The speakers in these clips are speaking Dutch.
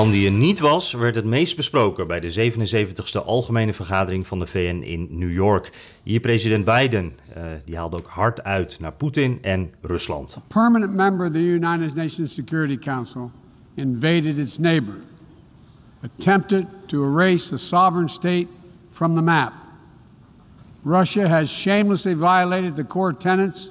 Man die er niet was, werd het meest besproken bij de 77ste Algemene Vergadering van de VN in New York. Hier president Biden, uh, die haalde ook hard uit naar Poetin en Rusland. Permanent member of the United Nations Security Council invaded its neighbor, attempted to erase a sovereign state from the map. Russia has shamelessly violated the core tenets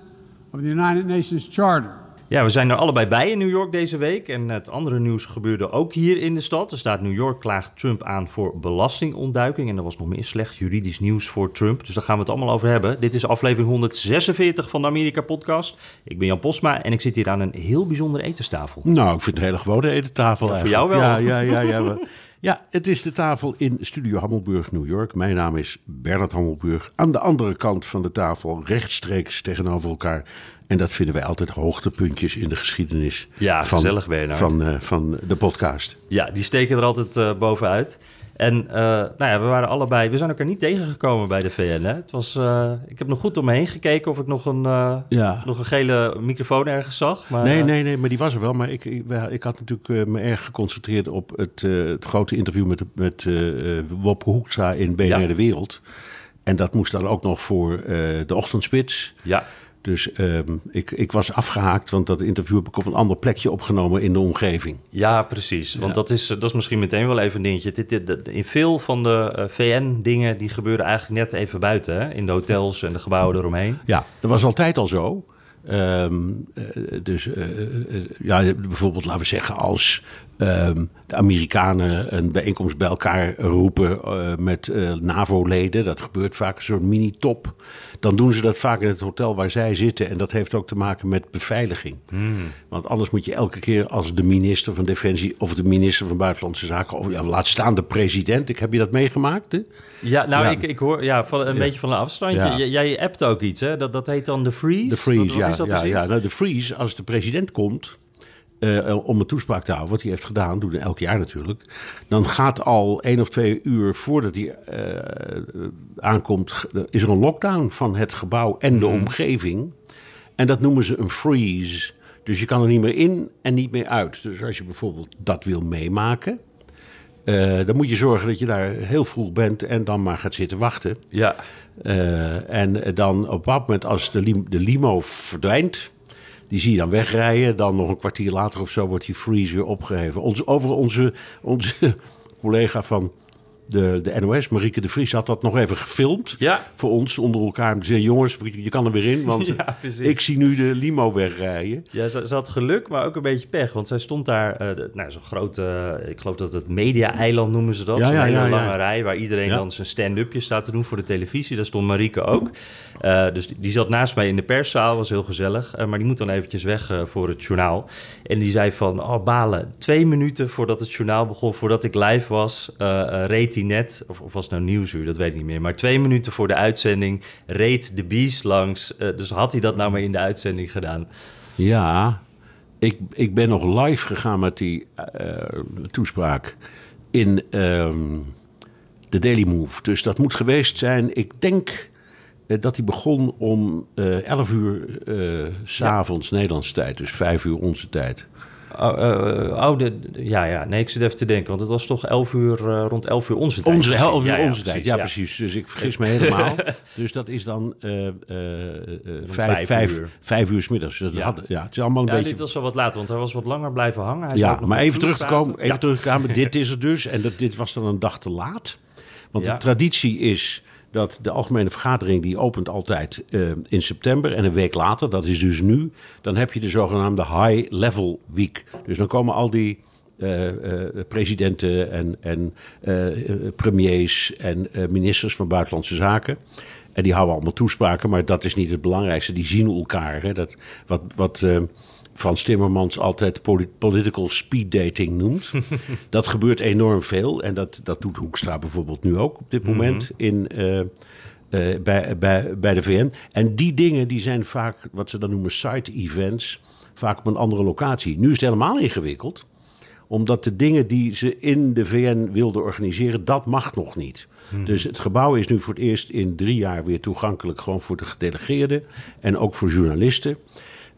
of the United Nations Charter. Ja, we zijn er allebei bij in New York deze week. En het andere nieuws gebeurde ook hier in de stad. Er staat New York klaagt Trump aan voor belastingontduiking. En er was nog meer slecht juridisch nieuws voor Trump. Dus daar gaan we het allemaal over hebben. Dit is aflevering 146 van de Amerika Podcast. Ik ben Jan Posma en ik zit hier aan een heel bijzondere etentafel. Nou, ik vind het een hele gewone etentafel ja, Voor jou wel? Ja, ja, ja. ja, ja, het is de tafel in Studio Hammelburg, New York. Mijn naam is Bernard Hammelburg. Aan de andere kant van de tafel, rechtstreeks tegenover elkaar en dat vinden wij altijd hoogtepuntjes in de geschiedenis ja, van, gezellig, van, uh, van de podcast. Ja, die steken er altijd uh, bovenuit. En uh, nou ja, we waren allebei, we zijn elkaar niet tegengekomen bij de VN. Hè? Het was, ik heb nog goed om me heen gekeken of ik nog een, ja. nog een gele microfoon ergens zag. Maar, nee, nee, nee, maar die was er wel. Maar ik, ik, ik had natuurlijk me erg geconcentreerd op het, het grote interview met, met Wopke Hoekstra in BNR ja. De Wereld. En dat moest dan ook nog voor de ochtendspits. Ja. Dus um, ik, ik was afgehaakt, want dat interview heb ik op een ander plekje opgenomen in de omgeving. Ja, precies. Want ja. dat, is, dat is misschien meteen wel even een dingetje. Dit, dit, in veel van de uh, VN-dingen, die gebeuren eigenlijk net even buiten. Hè? In de hotels en de gebouwen eromheen. Ja, dat was altijd al zo. Um, uh, dus uh, ja, bijvoorbeeld laten we zeggen als um, de Amerikanen een bijeenkomst bij elkaar roepen met NAVO-leden. Dat gebeurt vaak een soort mini-top dan doen ze dat vaak in het hotel waar zij zitten. En dat heeft ook te maken met beveiliging. Hmm. Want anders moet je elke keer als de minister van Defensie of de minister van Buitenlandse Zaken, of ja, laat staan de president. Ik, heb je dat meegemaakt? Hè? Ja, nou, ja. Ik, ik hoor ja, van, een ja. beetje van een afstandje. Jij appt ook iets, hè? Dat, dat heet dan de freeze? De freeze, wat, wat ja. is dat ja, ja. Nou, de freeze, als de president komt, uh, om een toespraak te houden, wat hij heeft gedaan, doet hij elk jaar natuurlijk. Dan gaat al één of twee uur voordat hij uh, aankomt, is er een lockdown van het gebouw en de mm. omgeving. En dat noemen ze een freeze. Dus je kan er niet meer in en niet meer uit. Dus als je bijvoorbeeld dat wil meemaken, uh, dan moet je zorgen dat je daar heel vroeg bent en dan maar gaat zitten wachten. Ja. en dan op dat moment, als de, lim de limo verdwijnt, die zie je dan wegrijden. Dan nog een kwartier later of zo wordt die freeze weer opgeheven. Ons, over onze, onze collega van de, de NOS, Marieke de Vries, had dat nog even gefilmd. Ja. Voor ons onder elkaar. Om te zeggen, jongens, je kan er weer in. Want ja, ik zie nu de limo wegrijden. Ja, ze, ze, had geluk, maar ook een beetje pech. Want zij stond daar, uh, nou, zo'n grote, uh, ik geloof dat het media-eiland noemen ze dat. Ja, zo'n ja, hele lange rij waar iedereen dan zijn stand-upje staat te doen voor de televisie. Daar stond Marieke ook. Uh, dus die, die, zat naast mij in de perszaal, was heel gezellig. maar die moet dan eventjes weg voor het journaal. En die zei van, oh balen, twee minuten voordat het journaal begon, voordat ik live was, reed hij net, of, of was het nou Nieuwsuur, dat weet ik niet meer. Maar twee minuten voor de uitzending reed de Beast langs. Uh, dus had hij dat nou maar in de uitzending gedaan? Ja, ik, ik ben nog live gegaan met die uh, toespraak in um, de Daily Move. Dus dat moet geweest zijn, ik denk uh, dat hij begon om 11 uur s'avonds ja. Nederlandse tijd. Dus 5 uur onze tijd. Uh, oh de, ja, ja, nee, ik zit even te denken, want het was toch 11 uur, uh, rond 11 uur onze tijd. Onze 11 uur ja, onze ja, tijd, ja, ja, precies. Dus ik vergis me helemaal. dus dat is dan uh, vijf, vijf, uur. vijf uur s middags. Dus ja. Had, ja, het is allemaal een ja, beetje... dit was al wat later, want hij was wat langer blijven hangen. Hij ja, maar even terug te komen, even ja. terug te komen. dit is het dus, en dat, dit was dan een dag te laat. Want de traditie is dat de algemene vergadering die opent altijd uh, in september en een week later, dat is dus nu, dan heb je de zogenaamde High Level Week. Dus dan komen al die uh, uh, presidenten en, en premiers en ministers van buitenlandse zaken. En die houden allemaal toespraken, maar dat is niet het belangrijkste. Die zien elkaar. Hè. Dat, wat wat Frans Timmermans altijd political speed dating noemt. dat gebeurt enorm veel. En dat, dat doet Hoekstra bijvoorbeeld nu ook op dit moment mhm. in... Uh, uh, bij, bij, bij de VN. En die dingen die zijn vaak wat ze dan noemen side events, vaak op een andere locatie. Nu is het helemaal ingewikkeld, omdat de dingen die ze in de VN wilden organiseren, dat mag nog niet. Hmm. Dus het gebouw is nu voor het eerst in drie jaar weer toegankelijk, gewoon voor de gedelegeerden en ook voor journalisten.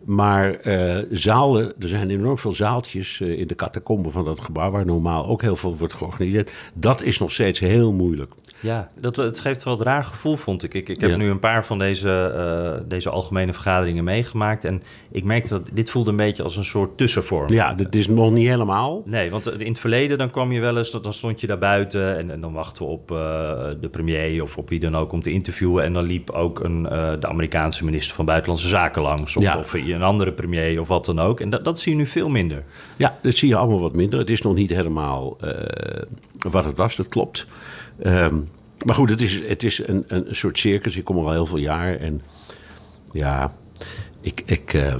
Maar uh, zalen, er zijn enorm veel zaaltjes uh, in de catacomben van dat gebouw, waar normaal ook heel veel wordt georganiseerd. Dat is nog steeds heel moeilijk. Ja, dat, het geeft wel een raar gevoel, vond ik. Ik, ik heb nu een paar van deze, uh, deze algemene vergaderingen meegemaakt. En ik merkte dat dit voelde een beetje als een soort tussenvorm. Ja, dit is nog niet helemaal. Nee, want in het verleden dan kwam je wel eens, dan stond je daar buiten en, en dan wachten we op de premier of op wie dan ook om te interviewen. En dan liep ook een, de Amerikaanse minister van Buitenlandse Zaken langs. Of, ja. of, een andere premier of wat dan ook. En dat, dat zie je nu veel minder. Ja, dat zie je allemaal wat minder. Het is nog niet helemaal wat het was, dat klopt. Um, maar goed, het is, het is een, een soort circus. Ik kom er al heel veel jaar. En ja, ik, ik, uh,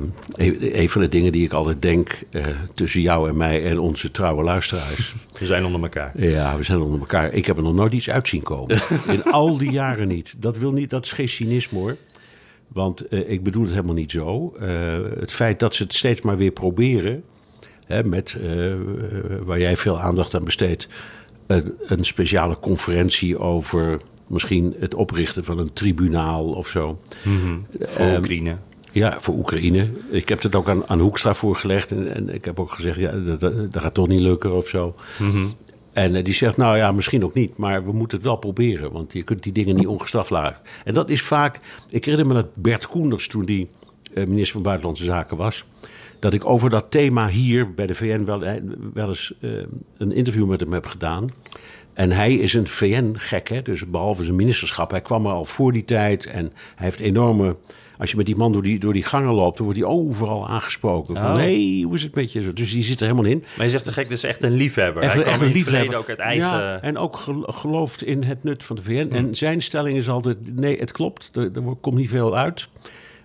een van de dingen die ik altijd denk uh, tussen jou en mij en onze trouwe luisteraars. We zijn onder elkaar. Ja, we zijn onder elkaar. Ik heb er nog nooit iets uitzien komen. In al die jaren niet. Dat, wil niet, dat is geen cynisme hoor. Want uh, ik bedoel het helemaal niet zo. het feit dat ze het steeds maar weer proberen. Hè, met, waar jij veel aandacht aan besteedt een, een speciale conferentie over misschien het oprichten van een tribunaal of zo. Mm Voor um, Oekraïne. Ja, voor Oekraïne. Ik heb het ook aan, aan Hoekstra voorgelegd. En, en ik heb ook gezegd, ja, dat, dat, gaat toch niet lukken of zo. Mm -hmm. En uh, die zegt, nou ja, misschien ook niet, maar we moeten het wel proberen. Want je kunt die dingen niet ongestraft laten. En dat is vaak... Ik herinner me dat Bert Koenders, toen die uh, minister van Buitenlandse Zaken was dat ik over dat thema hier bij de VN wel, eh, wel eens een interview met hem heb gedaan. En hij is een VN-gek, dus behalve zijn ministerschap. Hij kwam er al voor die tijd en hij heeft enorme... Als je met die man door die, door die gangen loopt, dan wordt hij overal aangesproken. Van, hé, hey, hoe is het met je? Dus die zit er helemaal in. Maar je zegt de gek, dus echt een liefhebber. Echt, hij echt een liefhebber. ook uit eigen... Ja, en ook gelooft in het nut van de VN. En zijn stelling is altijd, nee, het klopt, er, er komt niet veel uit.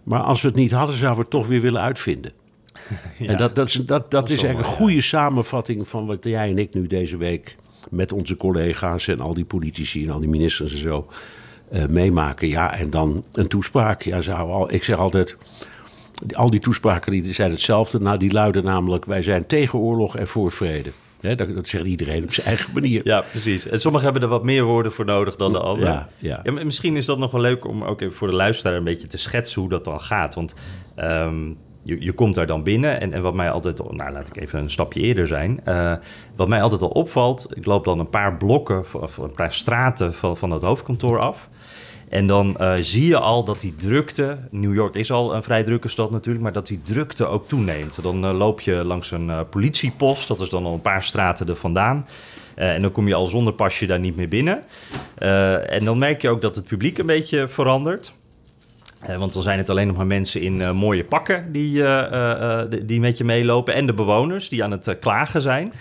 Maar als we het niet hadden, zouden we het toch weer willen uitvinden. Ja, en dat, dat, is, dat, dat, dat is eigenlijk een goede ja. samenvatting van wat jij en ik nu deze week met onze collega's en al die politici en al die ministers en zo uh, meemaken. Ja, en dan een toespraak. Ja, zou al, ik zeg altijd, al die toespraken die zijn hetzelfde. Nou, die luiden namelijk, wij zijn tegen oorlog en voor vrede. He, dat, dat, zegt iedereen op zijn eigen manier. Ja, precies. En sommigen hebben er wat meer woorden voor nodig dan de anderen. Ja, ja. ja misschien is dat nog wel leuk om ook even voor de luisteraar een beetje te schetsen hoe dat dan gaat. Want um, je, je komt daar dan binnen en, en wat mij altijd, nou laat ik even een stapje eerder zijn. Uh, wat mij altijd al opvalt, ik loop dan een paar blokken, of een paar straten van, van het hoofdkantoor af. En dan uh, zie je al dat die drukte, New York is al een vrij drukke stad natuurlijk, maar dat die drukte ook toeneemt. Dan uh, loop je langs een politiepost, dat is dan al een paar straten er vandaan. en dan kom je al zonder pasje daar niet meer binnen. en dan merk je ook dat het publiek een beetje verandert. Uh, want dan zijn het alleen nog maar mensen in uh, mooie pakken die, uh, die met je meelopen. En de bewoners die aan het klagen zijn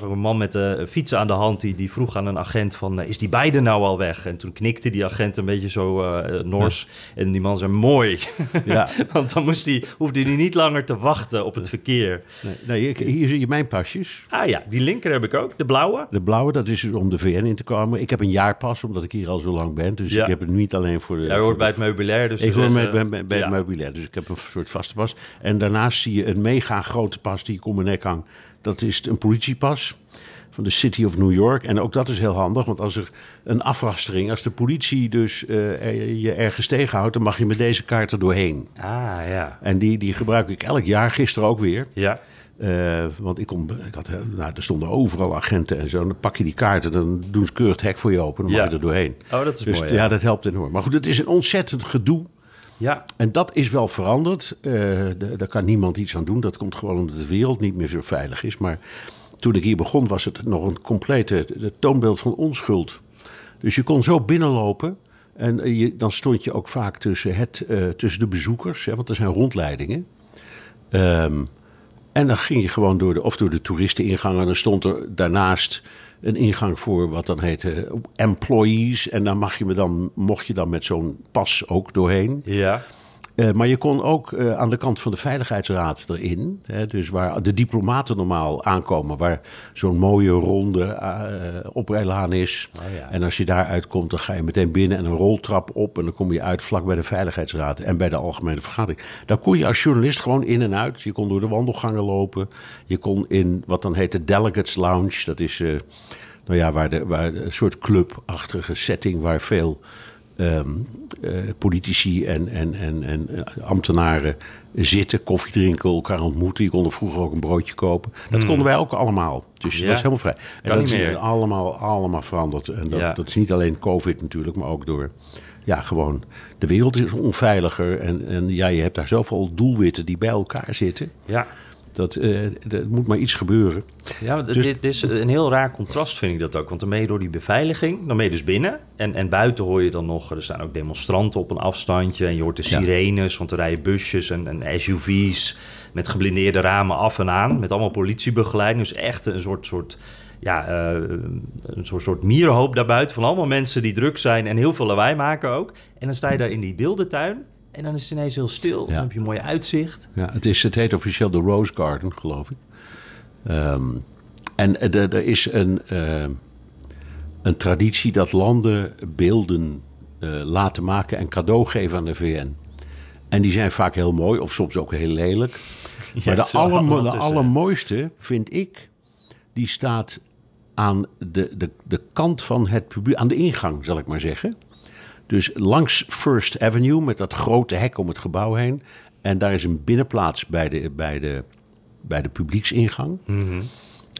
zag een man met een fiets aan de hand die, die vroeg aan een agent van... is die beide nou al weg? En toen knikte die agent een beetje zo uh, nors. Ja. En die man zei, mooi. Ja. Want dan moest die, hoefde hij niet langer te wachten op het verkeer. Nee, nee, hier zie je mijn pasjes. Ah ja, die linker heb ik ook. De blauwe? De blauwe, dat is om de VN in te komen. Ik heb een jaarpas, omdat ik hier al zo lang ben. Dus ja. ik heb het niet alleen voor de... Jij hoort bij het meubilair. Dus ik hoor bij, bij, bij het meubilair, dus ik heb een soort vaste pas. En daarnaast zie je een mega grote pas die ik om mijn nek hang. Dat is een politiepas van de City of New York. En ook dat is heel handig, want als er een afrastering, als de politie dus uh, je ergens tegenhoudt, dan mag je met deze kaart er doorheen. Ah ja. En die, die gebruik ik elk jaar, gisteren ook weer. Ja. Uh, want ik, kom, ik had, nou, er stonden overal agenten en zo. En dan pak je die kaarten, dan doen ze keurig het hek voor je open. Dan mag je er doorheen. Oh, dat is dus, mooi. Ja. ja, dat helpt enorm. Maar goed, het is een ontzettend gedoe. Ja. En dat is wel veranderd. Uh, daar kan niemand iets aan doen. Dat komt gewoon omdat de wereld niet meer zo veilig is. Maar toen ik hier begon was het nog een complete toonbeeld van onschuld. Dus je kon zo binnenlopen. En je, dan stond je ook vaak tussen, het, uh, tussen de bezoekers, hè, want er zijn rondleidingen. Um, en dan ging je gewoon door de, of door de toeristeningang en dan stond er daarnaast een ingang voor wat dan heet eh, employees. En dan, mag je me dan, mocht je dan met zo'n pas ook doorheen. Ja. Eh, maar je kon ook eh, aan de kant van de Veiligheidsraad erin. Hè, dus waar de diplomaten normaal aankomen. Waar zo'n mooie ronde eh oprijlaan is. Oh ja. En als je daar uitkomt, dan ga je meteen binnen en een roltrap op. En dan kom je uit vlak bij de Veiligheidsraad en bij de Algemene Vergadering. Daar kon je als journalist gewoon in en uit. Je kon door de wandelgangen lopen. Je kon in wat dan heet de Delegates Lounge. Dat is nou ja, waar de, waar een soort clubachtige setting waar veel ehm, eh, politici en, en, en, en eh, ambtenaren zitten, koffie drinken, elkaar ontmoeten. Je kon er vroeger ook een broodje kopen. Dat konden wij ook allemaal. Dus Ja. dat was helemaal vrij. En Kan dat is meer. allemaal, allemaal veranderd. En dat, Ja. dat is niet alleen COVID natuurlijk, maar ook door... Ja, gewoon, de wereld is onveiliger. En, en ja, je hebt daar zoveel doelwitten die bij elkaar zitten. Ja. Dat eh, er moet maar iets gebeuren. Ja, Dus- dit, is een heel raar contrast, vind ik dat ook. Want dan ben je door die beveiliging, dan ben je dus binnen. En, en buiten hoor je dan nog, er staan ook demonstranten op een afstandje. En je hoort de Ja. sirenes, want er rijden busjes en, en SUV's met geblindeerde ramen af en aan. Met allemaal politiebegeleiding. Dus echt een soort, soort, ja, eh, een soort, soort mierenhoop daarbuiten. Van allemaal mensen die druk zijn en heel veel lawaai maken ook. En dan sta je daar in die beeldentuin. En dan is het ineens heel stil. Dan heb je een mooi uitzicht. Ja, het, is, het heet officieel de Rose Garden, geloof ik. Ehm, en eh, er is een, eh, een traditie dat landen beelden eh, laten maken en cadeau geven aan de VN. En die zijn vaak heel mooi, of soms ook heel lelijk. maar de, allermo- allermooiste, vind ik, die staat aan de, de, de kant van het publiek, aan de ingang, zal ik maar zeggen. Dus langs First Avenue met dat grote hek om het gebouw heen. En daar is een binnenplaats bij de, bij de, bij de publieksingang.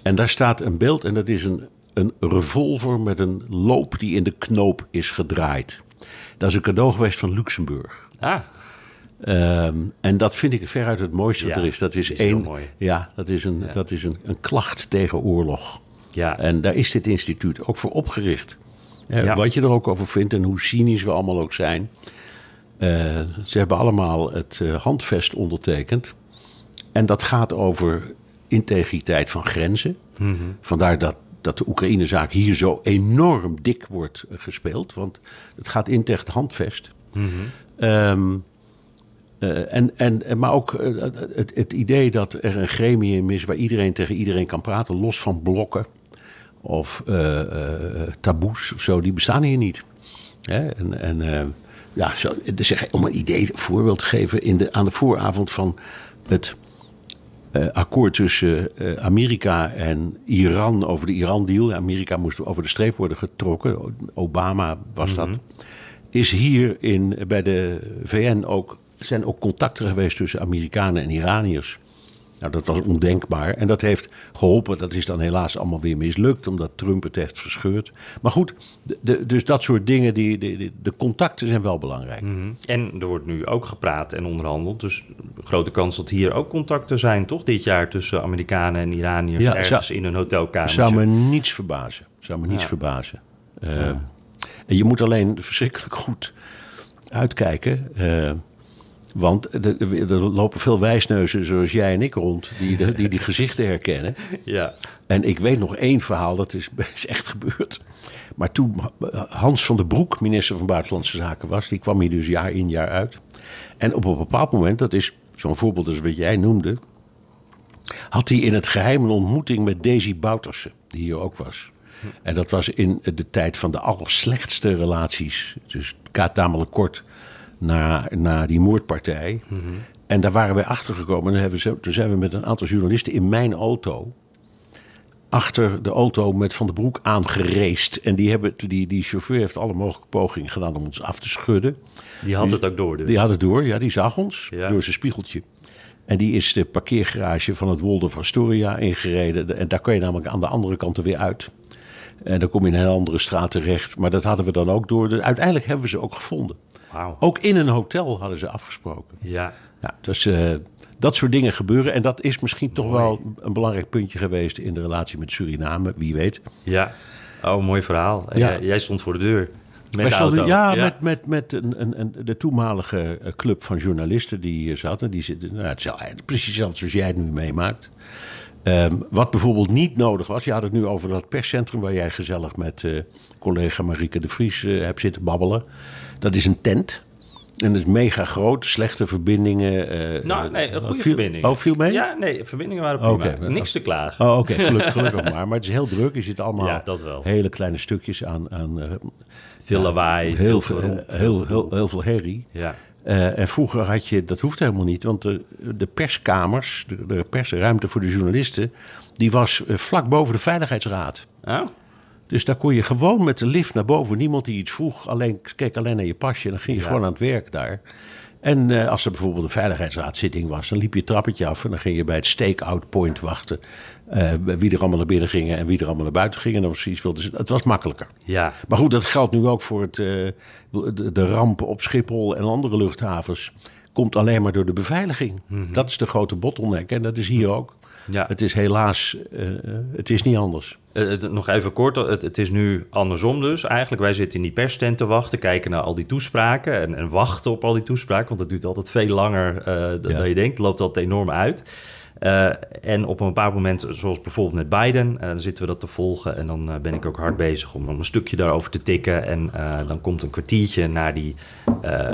En daar staat een beeld en dat is een, een revolver met een loop die in de knoop is gedraaid. Dat is een cadeau geweest van Luxemburg. Ah, Ehm, en dat vind ik veruit het mooiste wat Ja, er is. Dat is, is heel één, mooi. Ja, dat is, een, dat is een, een klacht tegen oorlog. ja. En daar is dit instituut ook voor opgericht. Eh, Ja. Wat je er ook over vindt en hoe cynisch we allemaal ook zijn. Eh, ze hebben allemaal het eh, handvest ondertekend. En dat gaat over integriteit van grenzen. Vandaar dat, dat de Oekraïne-zaak hier zo enorm dik wordt gespeeld. Want het gaat in tegen het handvest. Eh, en, en, en- maar ook het, het idee dat er een gremium is waar iedereen tegen iedereen kan praten, los van blokken of eh, eh, taboes of zo, die bestaan hier niet. Hè? En, en eh, ja, zo, zeg, om een idee, een voorbeeld te geven, in de, aan de vooravond van het eh, akkoord tussen eh, Amerika en Iran over de Iran-deal. Amerika moest over de streep worden getrokken, Obama was dat. Is hier in, bij de VN ook, zijn ook contacten geweest tussen Amerikanen en Iraniërs. Nou, dat was ondenkbaar. En dat heeft geholpen. Dat is dan helaas allemaal weer mislukt, omdat Trump het heeft verscheurd. Maar goed, de, de- dus dat soort dingen, die, die- de contacten zijn wel belangrijk. Mhm. En er wordt nu ook gepraat en onderhandeld. Dus grote kans dat hier ook contacten zijn, toch? Dit jaar tussen Amerikanen en Iraniërs Ja, ergens zou- in een hotelkamer. Zou me niets verbazen. Zou me niets Ja. verbazen. Eh, En je moet alleen verschrikkelijk goed uitkijken. eh, want er, lopen veel wijsneuzen zoals jij en ik rond... die de- die, die gezichten herkennen. Ja. En ik weet nog één verhaal, dat is, is echt gebeurd. Maar toen Hans van der Broek minister van Buitenlandse Zaken was... die kwam hier dus jaar in, jaar uit. En op een bepaald moment, dat is zo'n voorbeeld als wat jij noemde... had hij in het geheim een ontmoeting met Daisy Bouterse, die hier ook was. En dat was in de tijd van de allerslechtste relaties. Dus het gaat namelijk kort na, na die moordpartij. En daar waren wij achter gekomen. En toen zijn we met een aantal journalisten in mijn auto achter de auto met Van den Broek aangereest. En die, hebben, die, die chauffeur heeft alle mogelijke pogingen gedaan om ons af te schudden. Die had het ook door dus. Die had het door, ja, die zag ons Ja. door zijn spiegeltje. En die is de parkeergarage van het Waldorf Astoria ingereden. En daar kan je namelijk aan de andere kant er weer uit. En dan kom je in een heel andere straat terecht. Maar dat hadden we dan ook door. Uiteindelijk hebben we ze ook gevonden. Ook in een hotel hadden ze afgesproken. Ja. Ja, dus eh, dat soort dingen gebeuren. En dat is misschien toch wel een belangrijk puntje geweest in de relatie met Suriname. Wie weet. Ja. Oh, mooi verhaal. Ja. jij, stond voor de deur. Met de stonden-. Ja, met, met, met een, een, een, de toenmalige eh, club van journalisten die hier zaten. Die zitten, nou, het is precies hetzelfde zoals jij het nu meemaakt. Ehm, wat bijvoorbeeld niet nodig was, je had het nu over dat perscentrum waar jij gezellig met eh, collega Marieke de Vries eh, hebt zitten babbelen. Dat is een tent. En dat is mega groot, slechte verbindingen. eh, Nou, nee, een goede viel- verbinding. Oh, viel mee? Ja, nee, verbindingen waren prima. Niks te klagen. Oh, oké, gelukkig, gelukkig maar. Maar het is heel druk. Je zit allemaal Ja, dat wel. hele kleine stukjes aan. aan eh, Veel lawaai, heel, veel veel, geroep, heel, heel, heel, veel herrie. Ja. Eh, en vroeger had je, dat hoeft helemaal niet, want de, de perskamers, de, de persruimte voor de journalisten, die was eh, vlak boven de Veiligheidsraad. Oh, Dus daar kon je gewoon met de lift naar boven. Niemand die iets vroeg, alleen, keek alleen naar je pasje en dan ging je Ja. gewoon aan het werk daar. En eh, als er bijvoorbeeld een veiligheidsraadzitting was, dan liep je het trappetje af en dan ging je bij het stake-out point wachten. eh, wie er allemaal naar binnen gingen en wie er allemaal naar buiten gingen. En dan iets wilde. Het was makkelijker. ja. Maar goed, dat geldt nu ook voor het, eh, de, de ramp op Schiphol en andere luchthavens. Komt alleen maar door de beveiliging. Dat is de grote bottleneck en dat is hier ook. Ja. Het is helaas, eh, eh, het is niet anders. Eh, nog even kort, het, het is nu andersom dus eigenlijk. Wij zitten in die perstent te wachten, kijken naar al die toespraken en, en wachten op al die toespraken. Want het duurt altijd veel langer dan Ja. dan je denkt. Het loopt altijd enorm uit. Eh, en op een bepaald moment, zoals bijvoorbeeld met Biden, eh, dan zitten we dat te volgen. En dan eh, ben ik ook hard bezig om, een stukje daarover te tikken. En dan komt een kwartiertje na die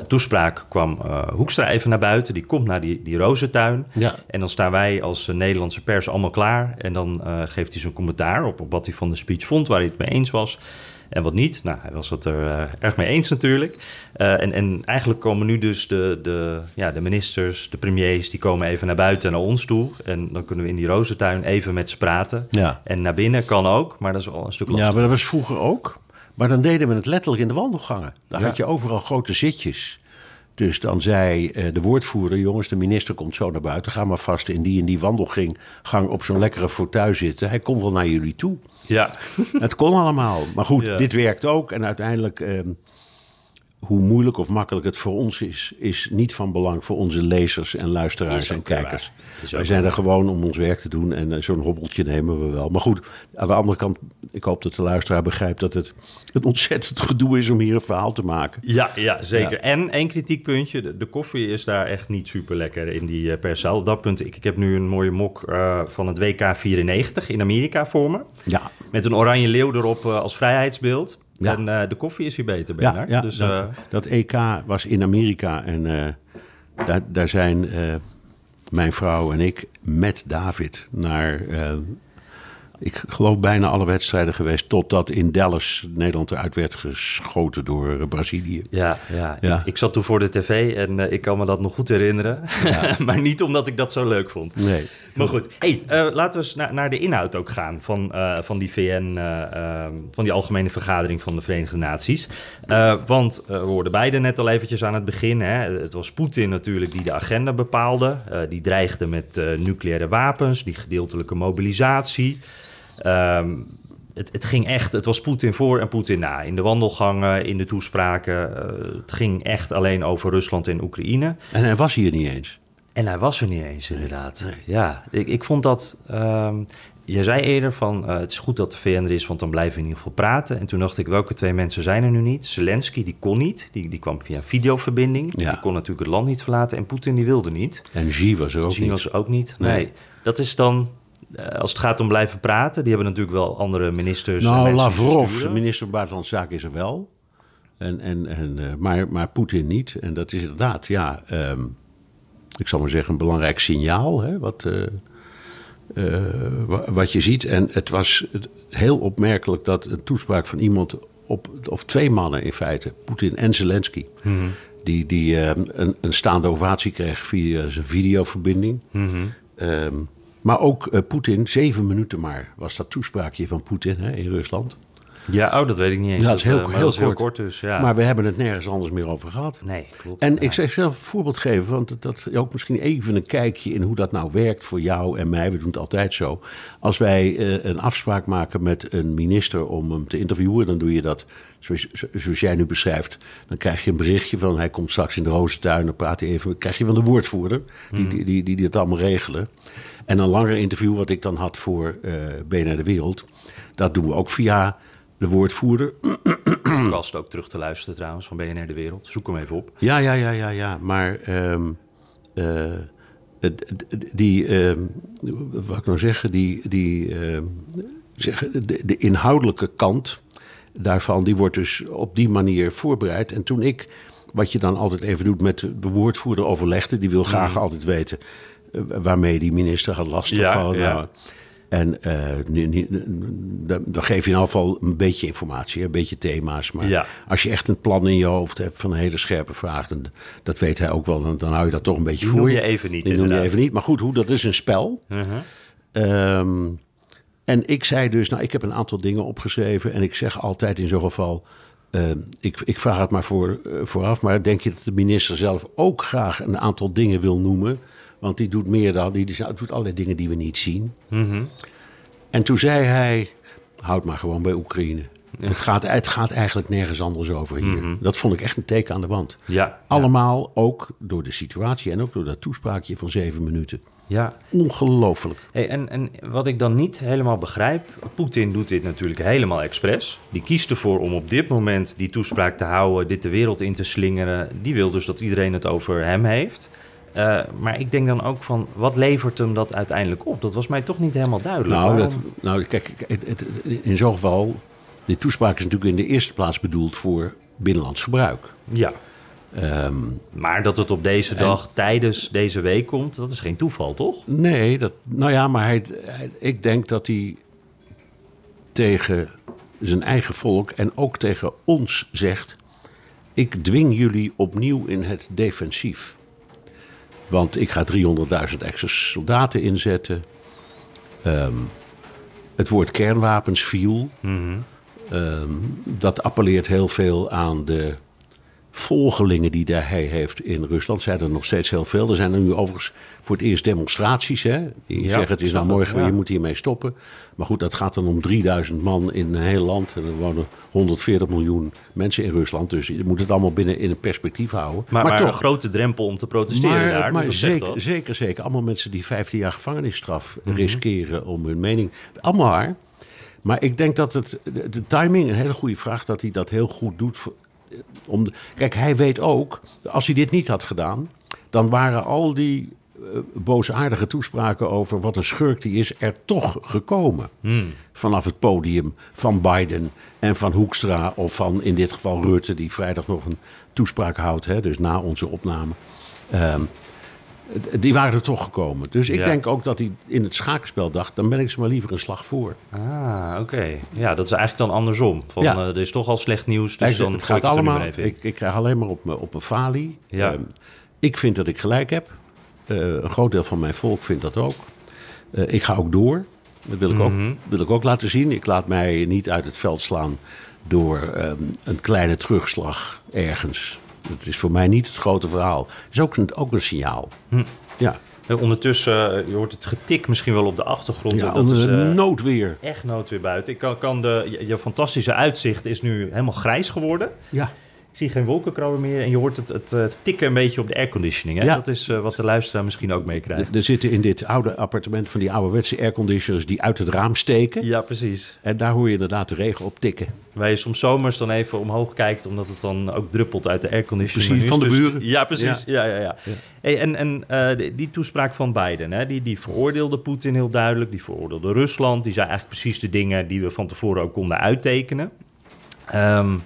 toespraak, kwam Hoekstra even naar buiten. Die komt naar die, die rozentuin. Ja. En dan staan wij als Nederlandse pers allemaal klaar. En dan geeft hij zijn commentaar op, op wat hij van de speech vond, waar hij het mee eens was. En wat niet. Nou, hij was het er eh, erg mee eens natuurlijk. Eh, en, en eigenlijk komen nu dus de, de, ja, de ministers, de premiers, die komen even naar buiten naar ons toe. En dan kunnen we in die rozentuin even met ze praten. Ja. En naar binnen kan ook, maar dat is wel een stuk Ja, lastiger. maar dat was vroeger ook. Maar dan deden we het letterlijk in de wandelgangen. Daar Ja. had je overal grote zitjes. Dus dan zei eh, de woordvoerder, jongens, de minister komt zo naar buiten. Ga maar vast in die en die wandelgang gang op zo'n lekkere fauteuil zitten. Hij komt wel naar jullie toe. Ja, Het kon allemaal. Maar goed, Ja. dit werkt ook. En uiteindelijk, ehm, hoe moeilijk of makkelijk het voor ons is, is niet van belang voor onze lezers en luisteraars Is en kijkers. Wij zijn er gewoon om ons werk te doen en eh, zo'n hobbeltje nemen we wel. Maar goed, aan de andere kant, ik hoop dat de luisteraar begrijpt dat het een ontzettend gedoe is om hier een verhaal te maken. Ja, ja zeker. Ja. En één kritiekpuntje. De, de koffie is daar echt niet super lekker in die perszaal. Op dat punt, ik, ik heb nu een mooie mok uh, van het WK 94 in Amerika voor me. Ja. Met een oranje leeuw erop uh, als vrijheidsbeeld. Ja. En uh, de koffie is hier beter, Ja, Bernard. ja dus, dat, uh, dat EK was in Amerika en eh, daar, daar zijn eh, mijn vrouw en ik met David naar, eh, ik geloof bijna alle wedstrijden geweest, totdat in Dallas Nederland eruit werd geschoten door eh, Brazilië. ja, ja. Ja. Ik, ik zat toen voor de tv en uh, ik kan me dat nog goed herinneren. maar niet omdat ik dat zo leuk vond. Nee. Maar goed, hey, uh, laten we eens na, naar de inhoud ook gaan van, uh, van die VN, uh, van die Algemene Vergadering van de Verenigde Naties. Want we hoorden beide net al eventjes aan het begin. Hè. Het was Poetin natuurlijk die de agenda bepaalde. Die dreigde met nucleaire wapens, die gedeeltelijke mobilisatie. Um, het, het, ging echt, het was Poetin voor en Poetin na. In de wandelgangen, in de toespraken. Uh, het ging echt alleen over Rusland en Oekraïne. En hij was hier niet eens. En hij was er niet eens, inderdaad. Nee. Ja, ik, ik vond dat. Um, jij zei eerder van uh, het is goed dat de VN er is, want dan blijven we in ieder geval praten. En toen dacht ik, welke twee mensen zijn er nu niet? Zelensky, die kon niet. Die, die kwam via videoverbinding. Ja. Die kon natuurlijk het land niet verlaten. En Poetin, die wilde niet. En Xi was er ook Xi niet. was ook niet. Nee. Nee. Dat is dan. Uh, als het gaat om blijven praten, die hebben natuurlijk wel andere ministers. Nou, en Lavrov, de minister van Buitenlandse Zaken, is er wel. En, en, en, uh, maar, maar Poetin niet. En dat is inderdaad, ja, um, ik zal maar zeggen, een belangrijk signaal. Hè, wat, uh, uh, wat je ziet. En het was heel opmerkelijk dat een toespraak van iemand, op, of twee mannen in feite, Poetin en Zelensky, Mhm. mm -hmm. die, die uh, een, een, staande ovatie kreeg via zijn videoverbinding. Mhm. Mm -hmm. um, maar ook uh, Poetin, zeven minuten maar, was dat toespraakje van Poetin hè, in Rusland. Ja, oh, dat weet ik niet eens. Ja, dat is heel, heel, dat is heel kort. dus, ja. Maar we hebben het nergens anders meer over gehad. Nee, klopt. En ja. ik zou zelf een voorbeeld geven, want dat is ook misschien even een kijkje in hoe dat nou werkt voor jou en mij. We doen het altijd zo. Als wij uh, een afspraak maken met een minister om hem te interviewen, dan doe je dat zoals, zoals jij nu beschrijft. Dan krijg je een berichtje van hij komt straks in de Rozentuin, dan praat hij even. krijg je van de woordvoerder, die, Mhm. die, die, die, die het allemaal regelen. En een langer interview wat ik dan had voor uh, BNR De Wereld, dat doen we ook via de woordvoerder. podcast ook terug te luisteren trouwens van BNR De Wereld. Zoek hem even op. Ja, ja, ja, ja, ja. Maar um, uh, die, uh, wat ik nou zeggen, die, die uh, zeggen, de, de, inhoudelijke kant daarvan, die wordt dus op die manier voorbereid. En toen ik, wat je dan altijd even doet met de woordvoerder overlegde, die wil graag mm. altijd weten uh, waarmee die minister had lastigvallen. Ja, ja. Nou, en uh, dan, dan geef je in ieder geval een beetje informatie, een beetje thema's. Maar ja. als je echt een plan in je hoofd hebt van een hele scherpe vraag, dan, dat weet hij ook wel, dan, dan hou je dat toch een beetje voor noem je even niet. Die noem je even niet. Maar goed, hoe, dat is een spel. Uh -huh. um, en ik zei dus, nou, ik heb een aantal dingen opgeschreven. En ik zeg altijd in zo'n geval, uh, ik, ik vraag het maar voor, uh, vooraf. Maar denk je dat de minister zelf ook graag een aantal dingen wil noemen? Want die doet meer dan, die, doet allerlei dingen die we niet zien. Mm -hmm. En toen zei hij, houd maar gewoon bij Oekraïne. Ja. Het, gaat, het gaat eigenlijk nergens anders over hier. Mm -hmm. Dat vond ik echt een teken aan de wand. Ja, Allemaal ja. ook door de situatie en ook door dat toespraakje van zeven minuten. Ja. Ongelooflijk. Hey, en, en wat ik dan niet helemaal begrijp, Poetin doet dit natuurlijk helemaal expres. Die kiest ervoor om op dit moment die toespraak te houden, dit de wereld in te slingeren. Die wil dus dat iedereen het over hem heeft. Uh, maar ik denk dan ook van, wat levert hem dat uiteindelijk op? Dat was mij toch niet helemaal duidelijk. Nou, dat, nou kijk, het, het, in zo'n geval, die toespraak is natuurlijk in de eerste plaats bedoeld voor binnenlands gebruik. Ja. Um, maar dat het op deze dag en, tijdens deze week komt, dat is geen toeval, toch? Nee, dat, nou ja, maar hij, hij, ik denk dat hij tegen zijn eigen volk en ook tegen ons zegt: Ik dwing jullie opnieuw in het defensief. Want ik ga 300.000 extra soldaten inzetten. Um, het woord kernwapens viel. Mm -hmm. um, dat appelleert heel veel aan de volgelingen die hij heeft in Rusland. Zijn er nog steeds heel veel. Er zijn er nu overigens voor het eerst demonstraties. Hè? Die ja, zeggen het is nou morgen, ja. je moet hiermee stoppen. Maar goed, dat gaat dan om 3000 man in een heel land. En er wonen 140 miljoen mensen in Rusland. Dus je moet het allemaal binnen in een perspectief houden. Maar, maar, maar toch, een grote drempel om te protesteren maar, daar. Maar dus zeker, zeker, zeker. Allemaal mensen die 15 jaar gevangenisstraf mm -hmm. riskeren om hun mening... Allemaal. Maar ik denk dat het, de, de timing, een hele goede vraag, dat hij dat heel goed doet... Om, kijk, hij weet ook, als hij dit niet had gedaan, dan waren al die uh, boosaardige toespraken over wat een schurk die is, er toch gekomen. Hmm. Vanaf het podium van Biden en van Hoekstra of van in dit geval Rutte, die vrijdag nog een toespraak houdt, hè, dus na onze opname. Um, die waren er toch gekomen. Dus ik ja. denk ook dat hij in het schaakspel dacht... dan ben ik ze maar liever een slag voor. Ah, oké. Okay. Ja, dat is eigenlijk dan andersom. Van, ja. uh, er is toch al slecht nieuws, dus dan het gaat allemaal... Ik, ik, krijg alleen maar op mijn op falie. Ja. Uh, ik vind dat ik gelijk heb. Uh, een groot deel van mijn volk vindt dat ook. Uh, ik ga ook door. Dat wil ik, mm -hmm. ook, wil ik ook laten zien. Ik laat mij niet uit het veld slaan... door um, een kleine terugslag ergens... Dat is voor mij niet het grote verhaal. Het is ook een, ook een signaal. Hm. Ja. Ondertussen, je hoort het getik misschien wel op de achtergrond. Ja, dat is uh, noodweer. Echt noodweer buiten. Ik kan, kan de, je, je, fantastische uitzicht is nu helemaal grijs geworden. Ja. Zie geen wolkenkrabben meer en je hoort het, het, het, tikken een beetje op de airconditioning. Hè? Ja. Dat is uh, wat de luisteraar misschien ook meekrijgt. Er, zitten in dit oude appartement van die ouderwetse airconditioners die uit het raam steken. Ja, precies. En daar hoor je inderdaad de regen op tikken. Waar je soms zomers dan even omhoog kijkt, omdat het dan ook druppelt uit de airconditioning. Precies, van de dus, buren. Ja, precies. Ja, ja, ja. ja. ja. Hey, en en uh, die, die, toespraak van Biden, hè, die, die veroordeelde Poetin heel duidelijk. Die veroordeelde Rusland. Die zei eigenlijk precies de dingen die we van tevoren ook konden uittekenen. Um,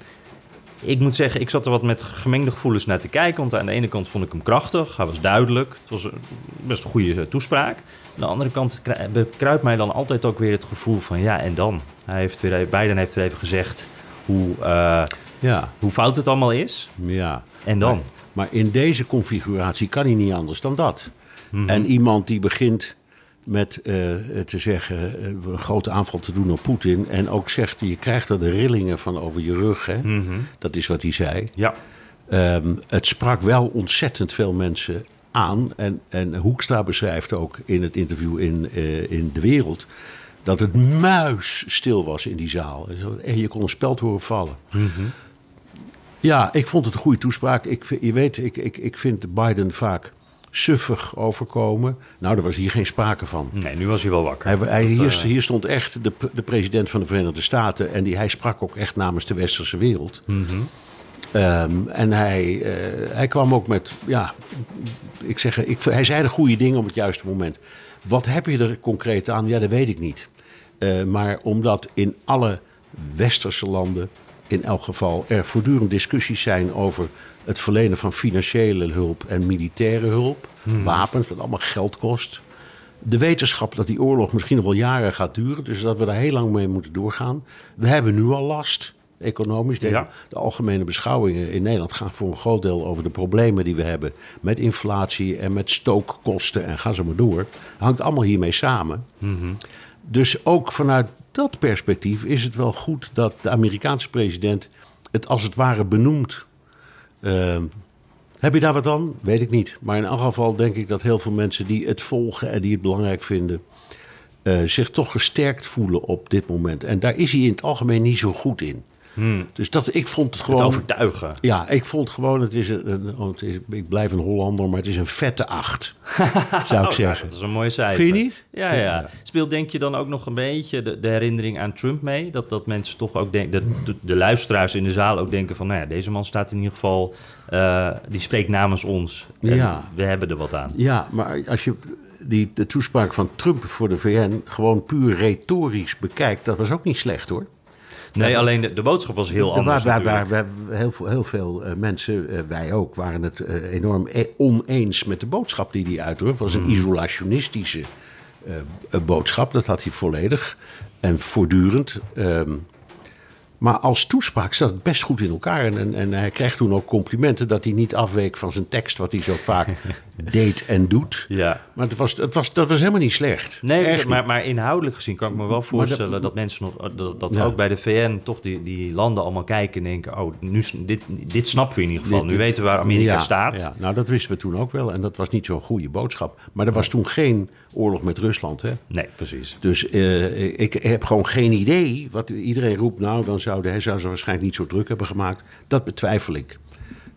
ik moet zeggen, ik zat er wat met gemengde gevoelens naar te kijken. Want aan de ene kant vond ik hem krachtig. Hij was duidelijk. Het was een best een goede toespraak. Aan de andere kant bekruipt mij dan altijd ook weer het gevoel van... ja, en dan? Hij heeft weer, Biden heeft weer even gezegd hoe, uh, ja. hoe fout het allemaal is. Ja. En dan? Maar, maar in deze configuratie kan hij niet anders dan dat. Mm -hmm. En iemand die begint met uh, te zeggen, uh, een grote aanval te doen op Poetin. En ook zegt, je krijgt er de rillingen van over je rug. Hè? Mm -hmm. Dat is wat hij zei. Ja. Um, het sprak wel ontzettend veel mensen aan. En, en Hoekstra beschrijft ook in het interview in, uh, in De Wereld... dat het muisstil was in die zaal. En je kon een speld horen vallen. Mm -hmm. Ja, ik vond het een goede toespraak. Ik, je weet, ik, ik, ik vind Biden vaak suffig overkomen. Nou, daar was hier geen sprake van. Nee, nu was hij wel wakker. Hij, hij, hier, uh... hier, stond echt de, de, president van de Verenigde Staten... en die, hij sprak ook echt namens de westerse wereld. Mm -hmm. um, en hij, uh, hij kwam ook met ja, ik zeg, ik, hij zei de goede dingen op het juiste moment. Wat heb je er concreet aan? Ja, dat weet ik niet. Uh, maar omdat in alle westerse landen in elk geval er voortdurend discussies zijn over het verlenen van financiële hulp en militaire hulp, hmm. wapens, wat allemaal geld kost. De wetenschap dat die oorlog misschien nog wel jaren gaat duren, dus dat we daar heel lang mee moeten doorgaan. We hebben nu al last economisch. De, de algemene beschouwingen in Nederland gaan voor een groot deel over de problemen die we hebben met inflatie en met stookkosten en ga zo maar door. hangt allemaal hiermee samen. Mhm. Dus ook vanuit dat perspectief is het wel goed dat de Amerikaanse president het als het ware benoemt. Ehm, heb je daar wat aan? Weet ik niet. Maar in elk geval denk ik dat heel veel mensen die het volgen en die het belangrijk vinden, uh, zich toch gesterkt voelen op dit moment. En daar is hij in het algemeen niet zo goed in. Hmm. Dus dat, ik vond het gewoon... Het overtuigen. Ja, ik vond gewoon, het is een, oh, het is, ik blijf een Hollander, maar het is een vette acht, zou ik oh, zeggen. dat is een mooie cijfer. Vind je niet? Ja, ja. Speelt denk je dan ook nog een beetje de, de herinnering aan Trump mee? Dat, dat mensen toch ook denken, de, de, luisteraars in de zaal ook denken van, nou ja, deze man staat in ieder geval, uh, die spreekt namens ons. ja. We hebben er wat aan. Ja, maar als je die, de toespraak van Trump voor de VN gewoon puur retorisch bekijkt, dat was ook niet slecht hoor. Nee, alleen de, de, boodschap was heel anders. Waar, waar, waar, heel, veel, heel veel uh, mensen, uh, wij ook, waren het uh, enorm oneens met de boodschap die hij uitdrukte. Het was een mm. isolationistische boodschap, dat had hij volledig en voortdurend. Um, maar als toespraak zat het best goed in elkaar. En, en, hij kreeg toen ook complimenten dat hij niet afweek van zijn tekst, wat hij zo vaak deed en doet. Ja. Maar het was, het was, dat was helemaal niet slecht. Nee, maar, maar inhoudelijk gezien kan ik me wel voorstellen dat, mensen nog, dat, dat ook bij de VN toch die, die landen allemaal kijken en denken: oh, nu, dit, dit snappen we in ieder geval. nu weten we waar Amerika staat. Ja, nou dat wisten we toen ook wel. En dat was niet zo'n goede boodschap. Maar er was toen geen oorlog met Rusland. Hè? Nee, precies. Dus uh, ik heb gewoon geen idee. Wat iedereen roept, nou, dan zou hij zou ze waarschijnlijk niet zo druk hebben gemaakt. Dat betwijfel ik.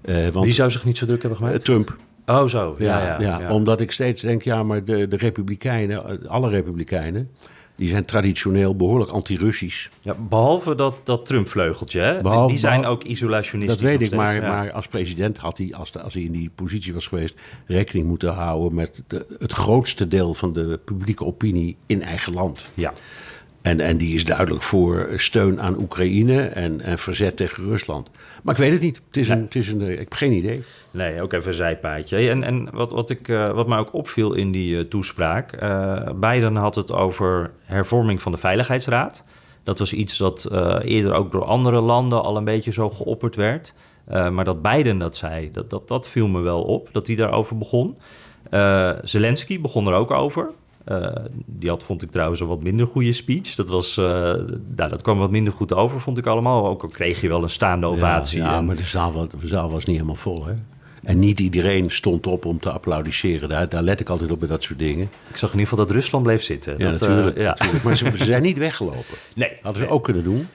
Uh, want, Wie zou zich niet zo druk hebben gemaakt? Uh, Trump. Oh, zo. Ja ja, ja, ja, Omdat ik steeds denk, ja, maar de, de Republikeinen, alle Republikeinen, die zijn traditioneel behoorlijk anti-Russisch. Ja, behalve dat, dat Trump-vleugeltje, hè? Behalve, die zijn ook isolationistisch. Dat weet ik, maar, maar als president had hij, als, de, als hij in die positie was geweest, rekening moeten houden met de, het grootste deel van de publieke opinie in eigen land. Ja. En, en die is duidelijk voor steun aan Oekraïne en, en verzet tegen Rusland. Maar ik weet het niet. Het is een, het is een, ik heb geen idee. Nee, ook even een zijpaadje. En, en wat, wat, ik, uh, wat mij ook opviel in die uh, toespraak... Uh, Biden had het over hervorming van de Veiligheidsraad. Dat was iets dat eerder ook door andere landen al een beetje zo geopperd werd. maar dat Biden dat zei, dat, dat, dat viel me wel op, dat hij daarover begon. Zelensky begon er ook over. Uh, die had, vond ik trouwens, een wat minder goede speech. Dat, was, uh, nou, dat kwam wat minder goed over, vond ik allemaal. Ook al kreeg je wel een staande ovatie. Ja, maar de zaal, de zaal was niet helemaal vol, hè? En niet iedereen stond op om te applaudisseren. Daar, daar let ik altijd op bij dat soort dingen. Ik zag in ieder geval dat Rusland bleef zitten. Ja, dat, natuurlijk, uh, ja. natuurlijk. Maar ze, ze, zijn niet weggelopen. Nee. Hadden ze ook kunnen doen.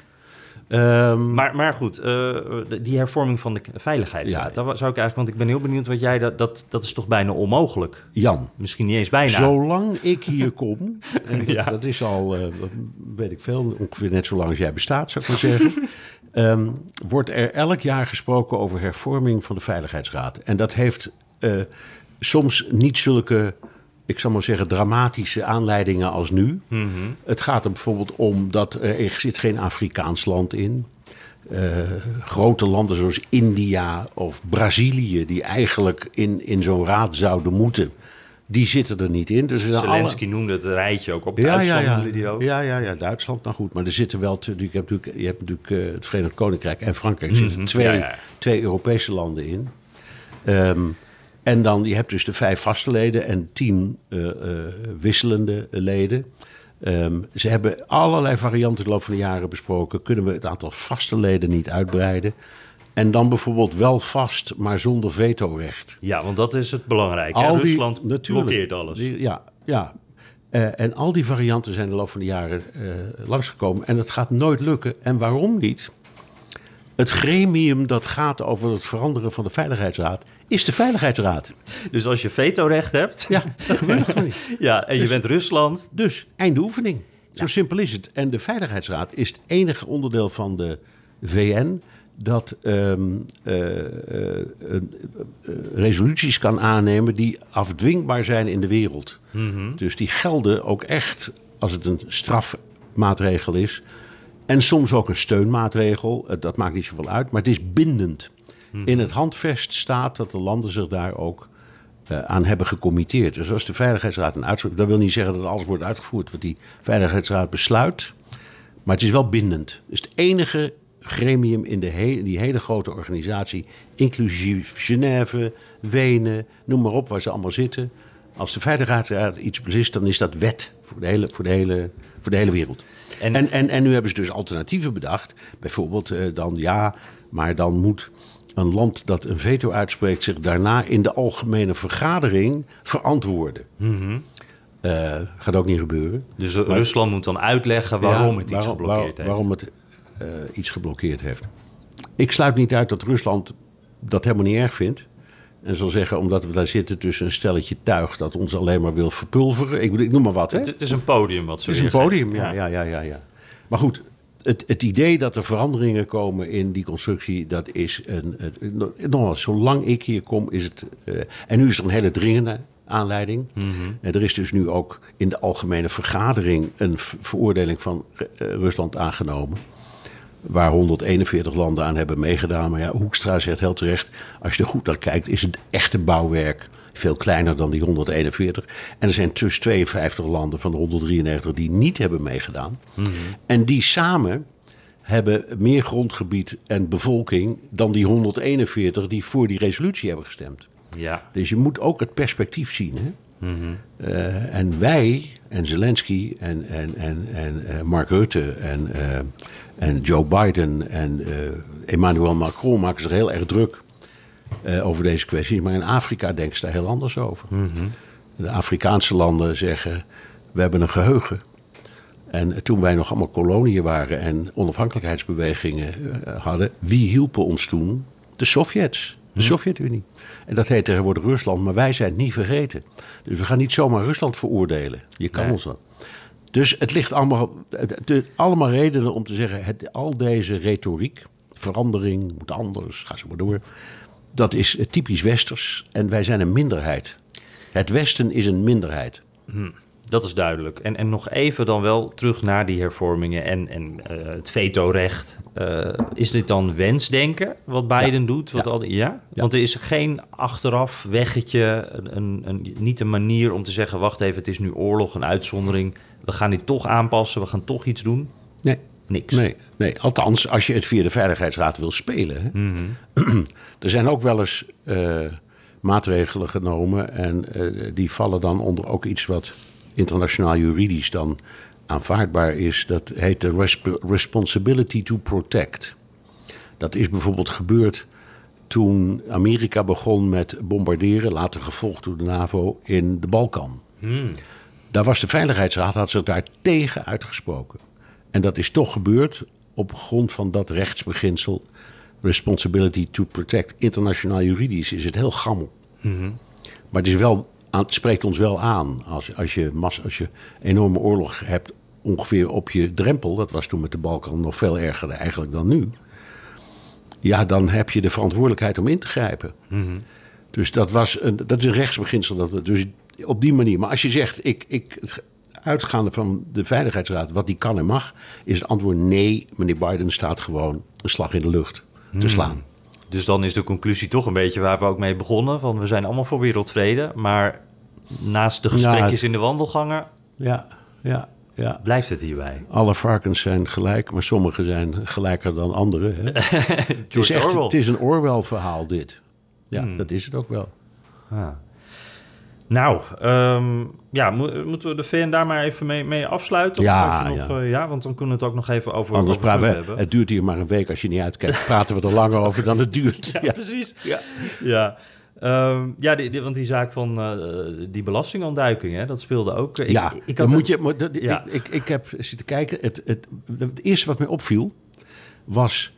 Um, maar, maar goed, uh, die hervorming van de veiligheidsraad, ja. zou ik eigenlijk, want ik ben heel benieuwd wat jij, dat, dat, dat is toch bijna onmogelijk? Jan. Misschien niet eens bijna. Zolang ik hier kom, en ja. dat is al, uh, weet ik veel, ongeveer net zo lang als jij bestaat, zou ik maar zeggen, um, wordt er elk jaar gesproken over hervorming van de veiligheidsraad. En dat heeft uh, soms niet zulke ik zal maar zeggen, dramatische aanleidingen als nu. Mm Het gaat er bijvoorbeeld om dat er zit geen Afrikaans land in. Uh, grote landen zoals India of Brazilië, die eigenlijk in, in zo'n raad zouden moeten, die zitten er niet in. Dus Zelensky alle... noemde het rijtje ook op ja, Duitsland. Ja, ja. Die ook. ja, ja, ja, Duitsland, nou goed. Maar er zitten wel, je hebt natuurlijk, je hebt natuurlijk uh, het Verenigd Koninkrijk en Frankrijk, er zitten mhm. twee, twee Europese landen in. Um, en dan, je hebt dus de vijf vaste leden en tien uh, uh, wisselende leden. Um, ze hebben allerlei varianten in de loop van de jaren besproken. Kunnen we het aantal vaste leden niet uitbreiden? En dan bijvoorbeeld wel vast, maar zonder vetorecht. Ja, want dat is het belangrijke. Al die, Rusland blokkeert alles. Die, ja, ja. Uh, en al die varianten zijn de loop van de jaren langsgekomen. En het gaat nooit lukken. En waarom niet? Het gremium dat gaat over het veranderen van de Veiligheidsraad is de Veiligheidsraad. Dus als je vetorecht hebt. Ja, dat gebeurt gewoon niet. Ja, en je dus- bent Rusland. Dus einde oefening. Zo simpel is het. En de Veiligheidsraad is het enige onderdeel van de VN dat ehm, eh, eh, eh, resoluties kan aannemen die afdwingbaar zijn in de wereld. Dus die gelden ook echt als het een strafmaatregel is. En soms ook een steunmaatregel. Eh, Dat maakt niet zoveel uit, maar het is bindend. In het handvest staat dat de landen zich daar ook eh, aan hebben gecommitteerd. Dus als de Veiligheidsraad een uitspraak... Dat wil niet zeggen dat alles wordt uitgevoerd wat die Veiligheidsraad besluit. Maar het is wel bindend. Het is het enige gremium in de he- die hele grote organisatie... inclusief Genève, Wenen, noem maar op waar ze allemaal zitten. Als de Veiligheidsraad iets beslist, dan is dat wet voor de hele, voor de hele, voor de hele wereld. En- En, en, en, nu hebben ze dus alternatieven bedacht. Bijvoorbeeld eh, dan ja, maar dan moet een land dat een veto uitspreekt... zich daarna in de algemene vergadering verantwoorden. Eh, gaat ook niet gebeuren. Dus Rusland moet dan uitleggen waarom Ja, het iets waarom- geblokkeerd waar- heeft. Waarom het eh, iets geblokkeerd heeft. Ik sluit niet uit dat Rusland dat helemaal niet erg vindt. En zal zeggen, omdat we daar zitten tussen een stelletje tuig... dat ons alleen maar wil verpulveren. Ik, ik noem maar wat, hè? Het, het is een podium wat ze Het is een podium, ja, ja, ja, ja, ja. Maar goed, het, het idee dat er veranderingen komen in die constructie, dat is een. nogmaals, zolang ik hier kom, is het. eh, en nu is er een hele dringende aanleiding. En er is dus nu ook in de algemene vergadering een veroordeling van eh, Rusland aangenomen. Waar 141 landen aan hebben meegedaan. Maar ja, Hoekstra zegt heel terecht: als je er goed naar kijkt, is het echte bouwwerk veel kleiner dan die 141. En er zijn dus 52 landen van de 193 die niet hebben meegedaan. En die samen hebben meer grondgebied en bevolking dan die 141 die voor die resolutie hebben gestemd. Ja. Dus je moet ook het perspectief zien. Hè? Eh, en wij, en Zelensky, en, en, en, en eh, Mark Rutte, en, eh, en Joe Biden en eh, Emmanuel Macron maken zich heel erg druk eh, over deze kwestie. Maar in Afrika denken ze daar heel anders over. De Afrikaanse landen zeggen, we hebben een geheugen. En toen wij nog allemaal koloniën waren en onafhankelijkheidsbewegingen eh, hadden, wie hielpen ons toen? De Sovjets, de Sovjet-Unie. En dat heet tegenwoordig Rusland, maar wij zijn het niet vergeten. Dus we gaan niet zomaar Rusland veroordelen. Je kan Nee. ons wel. Dus het ligt allemaal, allemaal redenen om te zeggen, het, al deze retoriek, verandering, moet anders, ga zo maar door. Dat is typisch westers en wij zijn een minderheid. Het Westen is een minderheid. Dat is duidelijk. En, en nog even dan wel terug naar die hervormingen en, en eh, het vetorecht. Eh, is dit dan wensdenken wat Biden doet? Wat Ja. Al, ja? Want er is geen achteraf weggetje, een, een, een- niet een manier om te zeggen... wacht even, het is nu oorlog, een uitzondering. We gaan dit toch aanpassen, we gaan toch iets doen. Nee. Niks. Nee, nee, althans als je het via de Veiligheidsraad wil spelen. Hè. er zijn ook wel eens eh, maatregelen genomen en die vallen dan onder ook iets wat internationaal juridisch dan aanvaardbaar is. Dat heet de resp- responsibility to protect. Dat is bijvoorbeeld gebeurd toen Amerika begon met bombarderen, later gevolgd door de NAVO, in de Balkan. Daar was de Veiligheidsraad, had zich daar tegen uitgesproken. En dat is toch gebeurd op grond van dat rechtsbeginsel. Responsibility to protect. Internationaal juridisch is het heel gammel. Maar het, is wel, aan- het spreekt ons wel aan. Als, als, je als je enorme oorlog hebt ongeveer op je drempel. Dat was toen met de Balkan nog veel erger eigenlijk dan nu. Ja, dan heb je de verantwoordelijkheid om in te grijpen. Dus dat, was een, dat is een rechtsbeginsel. Dat we, dus op die manier. Maar als je zegt, ik, ik, uitgaande van de Veiligheidsraad, wat die kan en mag, is het antwoord nee. Meneer Biden staat gewoon een slag in de lucht te slaan. Dus dan is de conclusie toch een beetje waar we ook mee begonnen. Van we zijn allemaal voor wereldvrede, maar naast de gesprekjes het- in de wandelgangen Ja, ja, ja. blijft het hierbij. Alle varkens zijn gelijk, maar sommige zijn gelijker dan andere. Hè? het, is echt, het is een Orwell-verhaal, dit. Ja, dat is het ook wel. Ah. Nou, ehm, ja, mo- moeten we de VN daar maar even mee, mee afsluiten? Of Ja, nog, ja. eh, ja, want dan kunnen we het ook nog even over, Anders praten we, hebben. het duurt hier maar een week als je niet uitkijkt. Praten we er langer over dan het duurt. Ja, precies. Ja, ja. Ehm, ja die, die- want die zaak van eh, die belastingontduiking, hè, dat speelde ook. eh, Ik, ja, ik dan had moet je, maar dat- Ja. ik, ik, ik heb zitten kijken. Het, het, het eerste wat mij opviel was...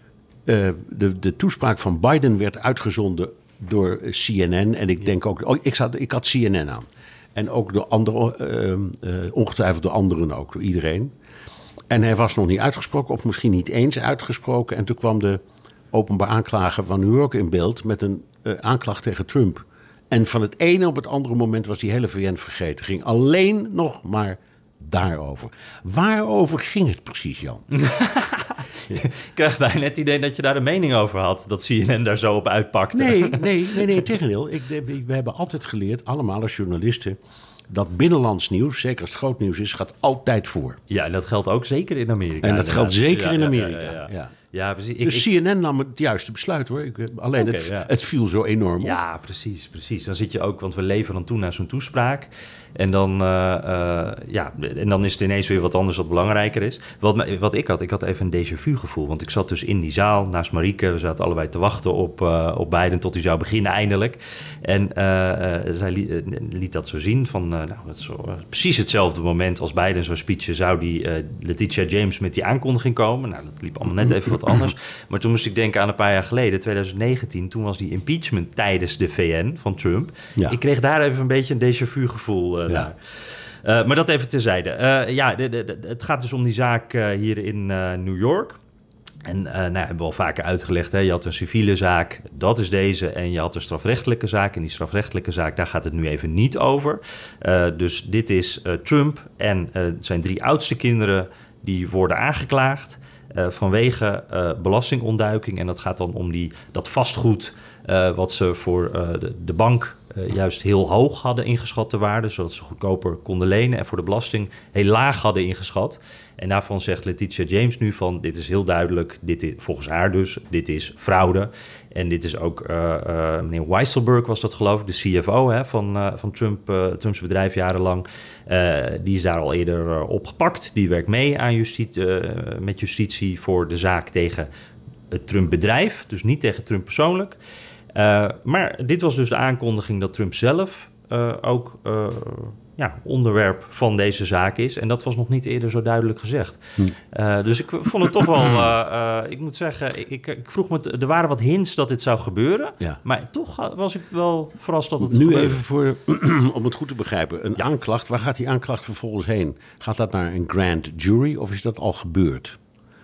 eh, de, de toespraak van Biden werd uitgezonden door CNN. En ik denk ook... Oh, ik, zat, ik had CNN aan. En ook door andere, eh, eh, ongetwijfeld door anderen ook, door iedereen. En hij was nog niet uitgesproken, of misschien niet eens uitgesproken. En toen kwam de openbaar aanklager van New York in beeld met een uh, aanklacht tegen Trump. En van het ene op het andere moment was die hele VN vergeten. Ging alleen nog maar daarover. Waarover ging het precies, Jan? Ik krijg bijna het idee dat je daar een mening over had. Dat CNN daar zo op uitpakte. Nee, nee, nee, nee tegendeel. Ik, we hebben altijd geleerd, allemaal als journalisten dat binnenlands nieuws, zeker als het groot nieuws is, gaat altijd voor. Ja, en dat geldt ook zeker in Amerika. En dat geldt zeker in Amerika. Ja, ja, precies. dus CNN nam het juiste besluit hoor. Ik, alleen het, het viel zo enorm op. Ja, precies, precies. Dan zit je ook, want we leven dan toe naar zo'n toespraak. En dan, uh, uh, ja, en dan is het ineens weer wat anders wat belangrijker is. Wat, wat ik had, ik had even een déjà vu gevoel. Want ik zat dus in die zaal naast Marieke. We zaten allebei te wachten op, uh, op Biden tot hij zou beginnen eindelijk. En zij liet, liet, dat zo zien van, nou, dat is zo, precies hetzelfde moment als Biden zo'n speechje zou die Letitia James met die aankondiging komen. Nou, dat liep allemaal net even wat anders. Maar toen moest ik denken aan een paar jaar geleden, 2019. Toen was die impeachment tijdens de VN van Trump. Ja. Ik kreeg daar even een beetje een déjà vu gevoel ja. Uh, maar dat even terzijde. Uh, ja, de, de, het gaat dus om die zaak uh, hier in New York. En nou, hebben we al vaker uitgelegd, hè? je had een civiele zaak, dat is deze, en je had een strafrechtelijke zaak. En die strafrechtelijke zaak, daar gaat het nu even niet over. dus dit is Trump en zijn drie oudste kinderen, die worden aangeklaagd. vanwege belastingontduiking. En dat gaat dan om die, dat vastgoed wat ze voor de, de bank uh, juist heel hoog hadden ingeschat de waarde, zodat ze goedkoper konden lenen en voor de belasting heel laag hadden ingeschat. En daarvan zegt Letitia James nu van, dit is heel duidelijk, dit is, volgens haar dus, dit is fraude. En dit is ook, uh, uh, meneer Weisselberg was dat geloof ik, de CFO hè, van, van Trump, Trumps bedrijf jarenlang. die is daar al eerder opgepakt. Die werkt mee aan justitie, met justitie voor de zaak tegen het Trump bedrijf, dus niet tegen Trump persoonlijk. Uh, maar dit was dus de aankondiging dat Trump zelf uh, ook uh, ja, onderwerp van deze zaak is. En dat was nog niet eerder zo duidelijk gezegd. Hm. dus ik vond het toch wel, ik moet zeggen, ik, ik, vroeg me, er waren wat hints dat dit zou gebeuren. Ja. Maar toch was ik wel verrast dat het Nu gebeurde. even voor, om het goed te begrijpen, een aanklacht, waar gaat die aanklacht vervolgens heen? Gaat dat naar een grand jury of is dat al gebeurd?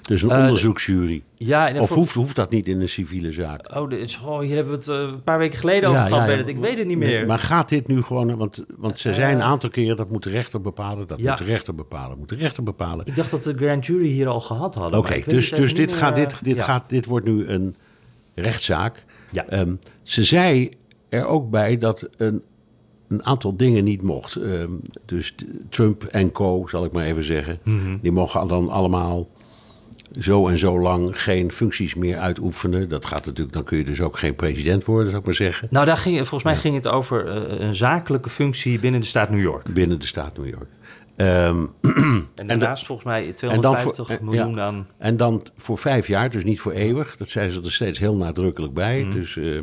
Dus een uh, onderzoeksjury. Ja, of hoeft, hoeft dat niet in een civiele zaak? Oh, is, oh hier hebben we het uh, een paar weken geleden over gehad. Ja, ja, ik weet het niet meer. maar gaat dit nu gewoon... Want, want ze zijn een aantal keren, dat moet de rechter bepalen. Dat moet de rechter bepalen. Moet de rechter bepalen. Ik dacht dat de grand jury hier al gehad hadden. Oké, dus, dus dit, gaat, dit, dit, gaat, dit wordt nu een rechtszaak. Ja. Um, ze zei er ook bij dat een, een aantal dingen niet mocht. Um, dus Trump en co, zal ik maar even zeggen. Mm -hmm. Die mogen dan allemaal zo en zo lang geen functies meer uitoefenen. Dat gaat natuurlijk, dan kun je dus ook geen president worden, zou ik maar zeggen. Nou, daar ging, volgens mij ging het over uh, een zakelijke functie binnen de staat New York. Binnen de staat New York. Um, en daarnaast volgens mij 250 voor, miljoen ja, aan. En dan voor vijf jaar, dus niet voor eeuwig. Dat zijn ze er steeds heel nadrukkelijk bij. Mm. Dus, uh,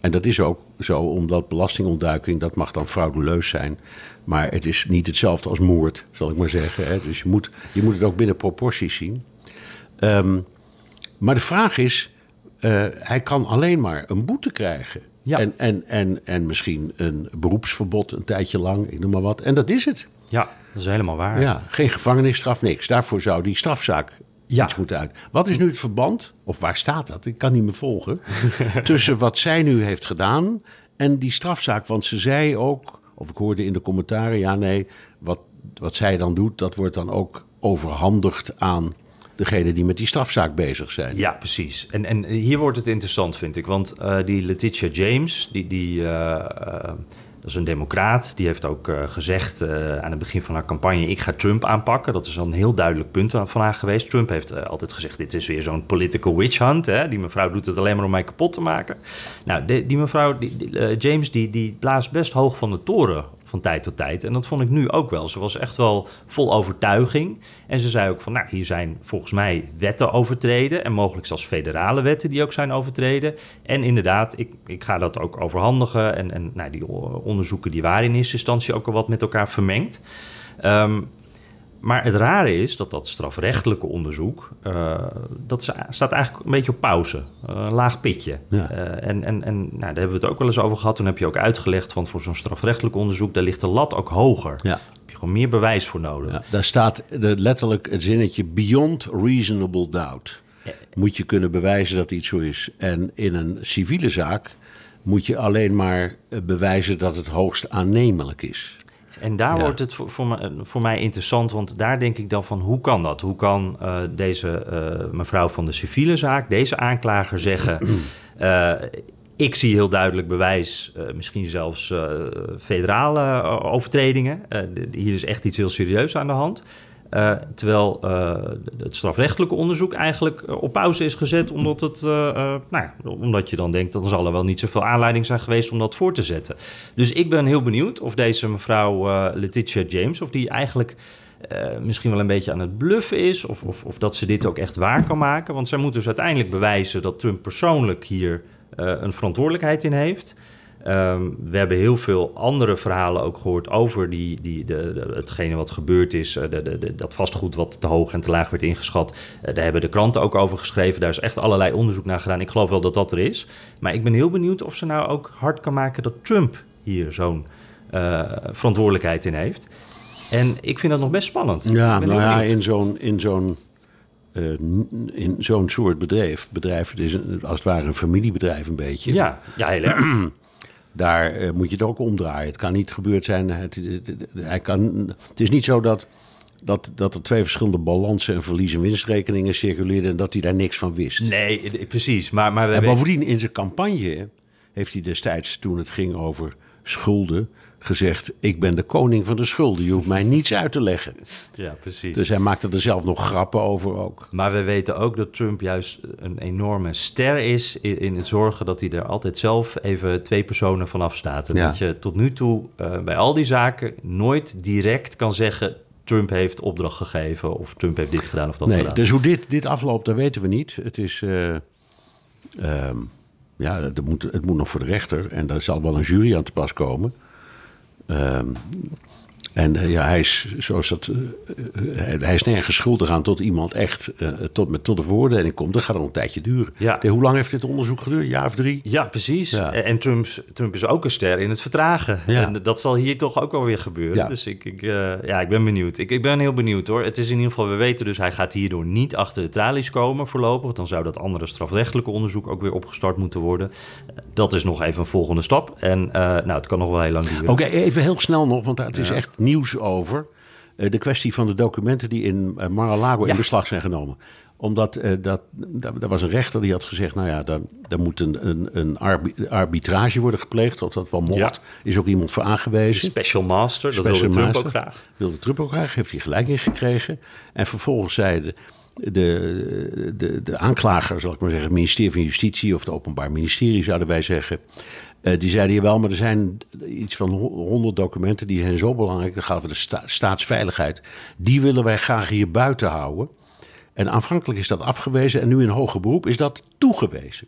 en dat is ook zo, omdat belastingontduiking, dat mag dan frauduleus zijn. Maar het is niet hetzelfde als moord, zal ik maar zeggen. Hè. Dus je moet, je moet het ook binnen proporties zien. Um, maar de vraag is, uh, hij kan alleen maar een boete krijgen. Ja. En, en, en, en misschien een beroepsverbod een tijdje lang, ik noem maar wat. En dat is het. Ja, dat is helemaal waar. Ja, geen gevangenisstraf, niks. Daarvoor zou die strafzaak ja. iets moeten uit. Wat is nu het verband, of waar staat dat? Ik kan niet meer volgen. tussen wat zij nu heeft gedaan en die strafzaak. Want ze zei ook, of ik hoorde in de commentaren, ja nee, wat, wat zij dan doet, dat wordt dan ook overhandigd aan degene die met die strafzaak bezig zijn. Ja, precies. En, en hier wordt het interessant, vind ik. Want uh, die Letitia James, die, die, uh, dat is een democraat, die heeft ook gezegd aan het begin van haar campagne... ik ga Trump aanpakken. Dat is al een heel duidelijk punt van haar geweest. Trump heeft altijd gezegd, dit is weer zo'n political witch hunt. Hè? Die mevrouw doet het alleen maar om mij kapot te maken. Nou, die, mevrouw, die, James, die, die blaast best hoog van de toren van tijd tot tijd. En dat vond ik nu ook wel. Ze was echt wel vol overtuiging. En ze zei ook van, nou, hier zijn volgens mij wetten overtreden... en mogelijk zelfs federale wetten die ook zijn overtreden. En inderdaad, ik, ik ga dat ook overhandigen. En, en nou, die onderzoeken die waren in eerste instantie ook al wat met elkaar vermengd. Um, maar het rare is dat dat strafrechtelijke onderzoek, uh, dat staat eigenlijk een beetje op pauze. Uh, een laag pitje. Ja. Uh, en en, en nou, daar hebben we het ook wel eens over gehad. Toen heb je ook uitgelegd van voor zo'n strafrechtelijk onderzoek, daar ligt de lat ook hoger. Ja. Daar heb je gewoon meer bewijs voor nodig. Ja, daar staat letterlijk het zinnetje beyond reasonable doubt. moet je kunnen bewijzen dat iets zo is. En in een civiele zaak moet je alleen maar eh, bewijzen dat het hoogst aannemelijk is. En daar Ja. wordt het voor, voor, mij, voor mij interessant, want daar denk ik dan van hoe kan dat? Hoe kan eh, deze eh, mevrouw van de civiele zaak, deze aanklager zeggen... eh, ik zie heel duidelijk bewijs, eh, misschien zelfs eh, federale eh, overtredingen. Eh, hier is echt iets heel serieus aan de hand. Eh, terwijl eh, het strafrechtelijke onderzoek eigenlijk eh, op pauze is gezet, omdat, het, nou ja, omdat je dan denkt dat er zal er wel niet zoveel aanleiding zijn geweest om dat voor te zetten. Dus ik ben heel benieuwd of deze mevrouw Letitia James, of die eigenlijk misschien wel een beetje aan het bluffen is, of, of, of dat ze dit ook echt waar kan maken. Want zij moet dus uiteindelijk bewijzen dat Trump persoonlijk hier een verantwoordelijkheid in heeft. Ehm, we hebben heel veel andere verhalen ook gehoord over die, die, de, de- hetgene wat gebeurd is. eh, De, de, de- dat vastgoed wat te hoog en te laag werd ingeschat. Eh, daar hebben de kranten ook over geschreven. Daar is echt allerlei onderzoek naar gedaan. Ik geloof wel dat dat er is. Maar ik ben heel benieuwd of ze nou ook hard kan maken dat Trump hier zo'n eh, verantwoordelijkheid in heeft. En ik vind dat nog best spannend. Ja, nou ja, benieuwd. in zo'n, in zo'n, in zo'n soort bedrijf, bedrijf, het is een- als het ware een familiebedrijf een beetje. Ja, ja heel erg. Daar eh, moet je het ook omdraaien. Het kan niet gebeurd zijn. Het, het, het- hij kan, het is niet zo dat, dat, dat er twee verschillende balansen en verlies- en winstrekeningen circuleerden en dat hij daar niks van wist. Nee, eh, precies. Maar, maar En bovendien in zijn campagne heeft hij destijds, toen het ging over schulden, gezegd: Ik ben de koning van de schulden. Je hoeft mij niets uit te leggen. Ja, precies. Dus hij maakte er zelf nog grappen over ook. Maar we weten ook dat Trump juist een enorme ster is in, in het zorgen dat hij er altijd zelf even twee personen vanaf staat. En Ja. dat je tot nu toe eh, bij al die zaken nooit direct kan zeggen... Trump heeft opdracht gegeven of Trump heeft dit gedaan of dat Nee, gedaan. dus hoe dit, dit afloopt, dat weten we niet. Het is. eh, ehm, ja, het moet, het moet nog voor de rechter. En daar zal wel een jury aan te pas komen. um, en eh, ja, hij is, zoals dat, eh, eh, hij, hij is nergens schuldig aan tot iemand echt tot, met tot de veroordeling komt. Dat gaat nog een tijdje duren. Ja. Hoe lang heeft dit onderzoek geduurd? Een jaar of drie? Ja, precies. Ja. En en Trump, Trump is ook een ster in het vertragen. Ja. En dat zal hier toch ook wel weer gebeuren. Dus ik, ik, ja, ik ben benieuwd. Ik, ik ben heel benieuwd hoor. Het is in ieder geval, we weten dus, hij gaat hierdoor niet achter de tralies komen voorlopig. Dan zou dat andere strafrechtelijke onderzoek ook weer opgestart moeten worden. Dat is nog even een volgende stap. En nou, het kan nog wel heel lang duren. Oké, even heel snel nog, want daar is echt nieuws over. Eh, de kwestie van de documenten die in eh, Mar-a-Lago Ja. in beslag zijn genomen. Omdat eh, dat, daar, was een rechter die had gezegd... nou ja, daar, daar moet een, een, een arbi- arbitrage worden gepleegd. Of dat wel mocht. Ja. Is ook iemand voor aangewezen. Special Master, dat wilde Trump Master. ook graag. Wilde Trump ook graag, heeft hij gelijk in gekregen. En vervolgens zei de, de, de, aanklager, zal ik maar zeggen, het ministerie van Justitie of het Openbaar Ministerie, zouden wij zeggen. eh, die zeiden hier wel, maar er zijn iets van honderd documenten die zijn zo belangrijk. Gaat het over de sta- staatsveiligheid. Die willen wij graag hier buiten houden. En aanvankelijk is dat afgewezen en nu in hoger beroep is dat toegewezen.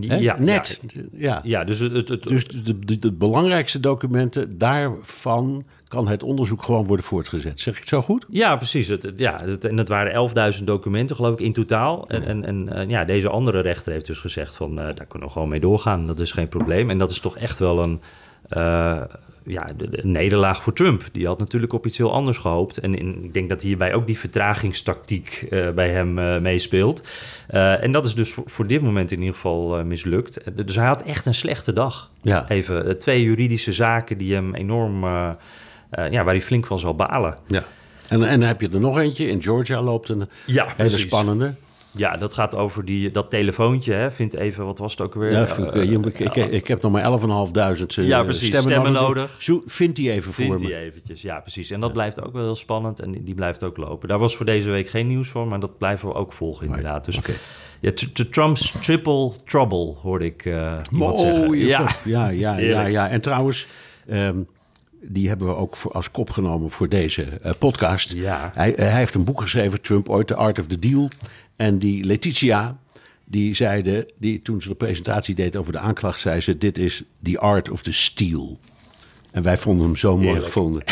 Ja, Net. Ja, Ja. ja, dus het, het, het- Dus de, de, de belangrijkste documenten, daarvan kan het onderzoek gewoon worden voortgezet. Zeg ik het zo goed? Ja, precies. Het, ja, het, en dat waren 11.000 documenten, geloof ik, in totaal. En, en, en eh, ja, deze andere rechter heeft dus gezegd van, eh, daar kunnen we gewoon mee doorgaan. Dat is geen probleem. En dat is toch echt wel een, eh, ja, de, de nederlaag voor Trump. Die had natuurlijk op iets heel anders gehoopt. En in- ik denk dat hierbij ook die vertragingstactiek eh, bij hem eh, meespeelt. Eh, en dat is dus voor, voor dit moment in ieder geval mislukt. Dus hij had echt een slechte dag. Ja. Even twee juridische zaken die hem enorm... ja, waar hij flink van zal balen. Ja. En, en dan heb je er nog eentje. In Georgia loopt een Ja, hele precies. spannende. Ja, dat gaat over die, dat telefoontje. Hè. Vind even, wat was het ook weer? Ja, Eh, ik, je- ik, ik, ik heb nog maar 11.500 uh, Ja, precies, stemmen nodig. Zo, vind die even voor Vindt me. die eventjes, ja precies. En dat blijft ook wel heel spannend en die- die blijft ook lopen. Daar was voor deze week geen nieuws van, maar dat blijven we ook volgen inderdaad. Dus ja, t- Trump's triple trouble hoorde ik eh iemand zeggen. Mooie Ja, ja, ja, ja. En trouwens, ehm, die hebben we ook voor, als kop genomen voor deze eh, podcast. Ja. Hij, hij heeft een boek geschreven, Trump, ooit The Art of the Deal. En die Letitia, die zeide, die, toen ze de presentatie deed over de aanklacht, zei ze: Dit is The Art of the Steal. En wij vonden hem zo mooi Heerlijk. gevonden.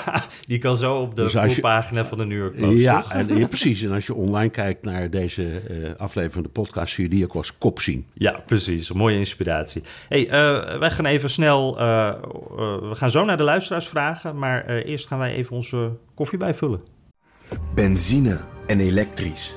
die kan zo op de Dus voorpagina van de New York Post, Ja, toch? en, ja, precies. En als je online kijkt naar deze eh, aflevering van de podcast, zie je die ook als kop zien. Ja, precies. Een mooie inspiratie. hey, eh, wij gaan even snel... eh, eh, we gaan zo naar de luisteraars vragen, maar eh, eerst gaan wij even onze koffie bijvullen. Benzine en elektrisch.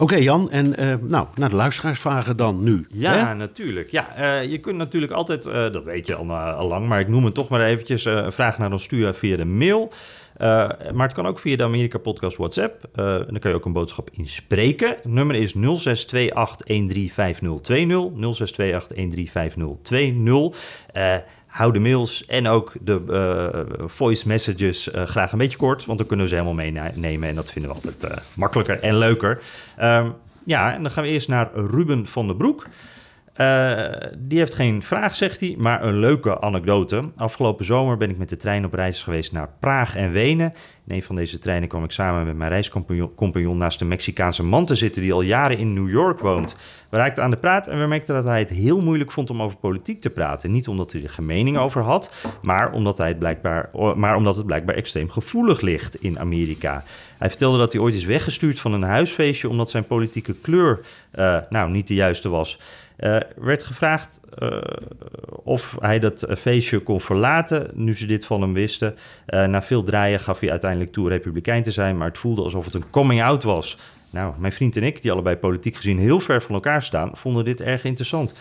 Oké Jan, en eh, nou, naar de luisteraarsvragen dan nu. Ja, hè? natuurlijk. Ja, eh, je kunt natuurlijk altijd, eh, dat weet je al, al lang, maar ik noem het toch maar eventjes, een vraag naar ons sturen via de mail. Maar het kan ook via de Amerika Podcast WhatsApp. En dan kan je ook een boodschap inspreken. Het nummer is 0628135020. 0628135020. Hou de mails en ook de eh, voice messages eh, graag een beetje kort, want dan kunnen we ze helemaal meenemen en dat vinden we altijd eh, makkelijker en leuker. Ehm, ja, en dan gaan we eerst naar Ruben van den Broek. Eh, die heeft geen vraag, zegt hij, maar een leuke anekdote. Afgelopen zomer ben ik met de trein op reis geweest naar Praag en Wenen. In een van deze treinen kwam ik samen met mijn reiscompagnon naast een Mexicaanse man te zitten die al jaren in New York woont. We raakten aan de praat en we merkten dat hij het heel moeilijk vond om over politiek te praten. Niet omdat hij er geen mening over had, maar omdat, hij het blijkbaar, maar omdat het blijkbaar extreem gevoelig ligt in Amerika. Hij vertelde dat hij ooit is weggestuurd van een huisfeestje omdat zijn politieke kleur uh, nou, niet de juiste was. Uh, werd gevraagd uh, of hij dat feestje kon verlaten, nu ze dit van hem wisten. Uh, na veel draaien gaf hij uiteindelijk toe republikein te zijn, maar het voelde alsof het een coming-out was. Nou, mijn vriend en ik, die allebei politiek gezien heel ver van elkaar staan, vonden dit erg interessant.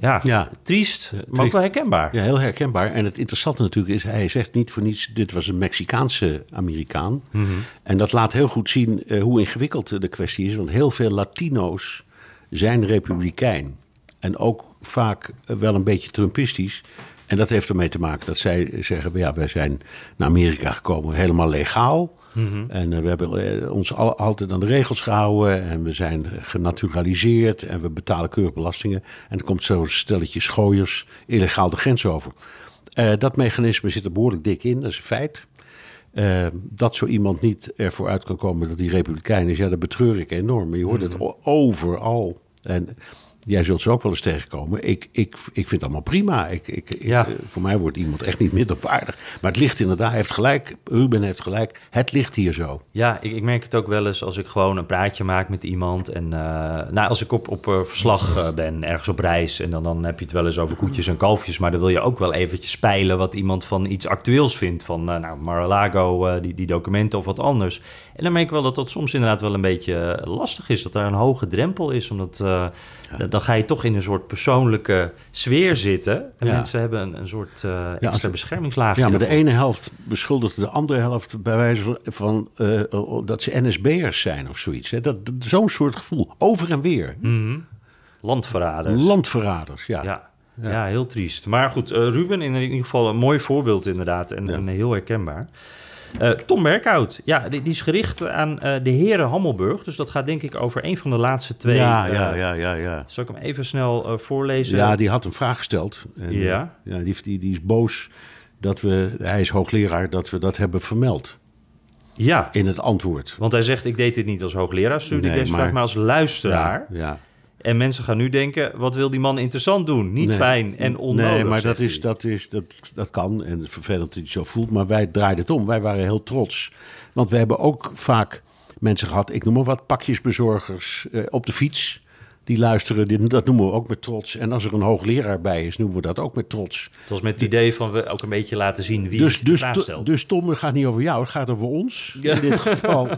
Ja, ja triest, maar triest. ook wel herkenbaar. Ja, heel herkenbaar. En het interessante natuurlijk is, hij zegt niet voor niets... dit was een Mexicaanse Amerikaan. Mm -hmm. En dat laat heel goed zien hoe ingewikkeld de kwestie is. Want heel veel Latino's zijn republikein. En ook vaak wel een beetje Trumpistisch. En dat heeft ermee te maken dat zij zeggen: ja, wij zijn naar Amerika gekomen helemaal legaal. Mm -hmm. En uh, we hebben uh, ons al, altijd aan de regels gehouden. En we zijn genaturaliseerd. En we betalen keurig belastingen. En dan komt zo'n stelletje schooiers illegaal de grens over. Uh, dat mechanisme zit er behoorlijk dik in, dat is een feit. dat zo iemand niet ervoor uit kan komen dat hij republikein is, ja, dat betreur ik enorm. Maar je hoort mm -hmm. het overal. En Jij zult ze ook wel eens tegenkomen. Ik, ik, ik vind het allemaal prima. Ik, ik, ja. ik, voor mij wordt iemand echt niet minderwaardig. Maar het ligt inderdaad, heeft gelijk. Ruben heeft gelijk. Het ligt hier zo. Ja, ik, ik merk het ook wel eens als ik gewoon een praatje maak met iemand. En uh, nou, als ik op, op uh, verslag uh, ben, ergens op reis. En dan, dan heb je het wel eens over koetjes en kalfjes. Maar dan wil je ook wel eventjes speilen wat iemand van iets actueels vindt. Van nou, Mar-a-Lago, die, die documenten of wat anders. En dan merk ik wel dat dat soms inderdaad wel een beetje lastig is. Dat er een hoge drempel is. Omdat ja. dan ga je toch in een soort persoonlijke sfeer zitten. En ja. mensen hebben een, een soort uh, extra ja, beschermingslaag. Ja, maar de ene helft beschuldigt de andere helft bij wijze van uh, dat ze NSB'ers zijn of zoiets. Hè? Dat, dat, Zo'n soort gevoel, over en weer. Mm -hmm. Landverraders. Landverraders, ja. ja. Ja. heel triest. Maar goed, uh, Ruben in ieder geval een mooi voorbeeld inderdaad en, en heel herkenbaar. Uh, Tom Berkhout, ja, die, die, is gericht aan uh, de heren Hammelburg. Dus dat gaat denk ik over een van de laatste twee. Ja, uh, ja, ja, ja, ja. Zal ik hem even snel voorlezen? Ja, die had een vraag gesteld. En, ja? ja die, die, die is boos dat we, hij is hoogleraar, dat we dat hebben vermeld. Ja. In het antwoord. Want hij zegt, ik deed dit niet als hoogleraarsstudie, nee, deze maar, vraag, maar als luisteraar. Ja, ja. En mensen gaan nu denken, wat wil die man interessant doen? Niet nee, fijn en onnodig. Nee, maar dat, is, dat, is, dat, dat kan. En het vervelend dat hij het zo voelt. Maar wij draaiden het om. Wij waren heel trots. Want we hebben ook vaak mensen gehad, ik noem maar wat, pakjesbezorgers eh, op de fiets. Die luisteren, dat noemen we ook met trots. En als er een hoogleraar bij is, noemen we dat ook met trots. Het was met het idee van we ook een beetje laten zien wie dus, de dus, vraag stelt. Dus Tom, het gaat niet over jou, het gaat over ons in dit geval.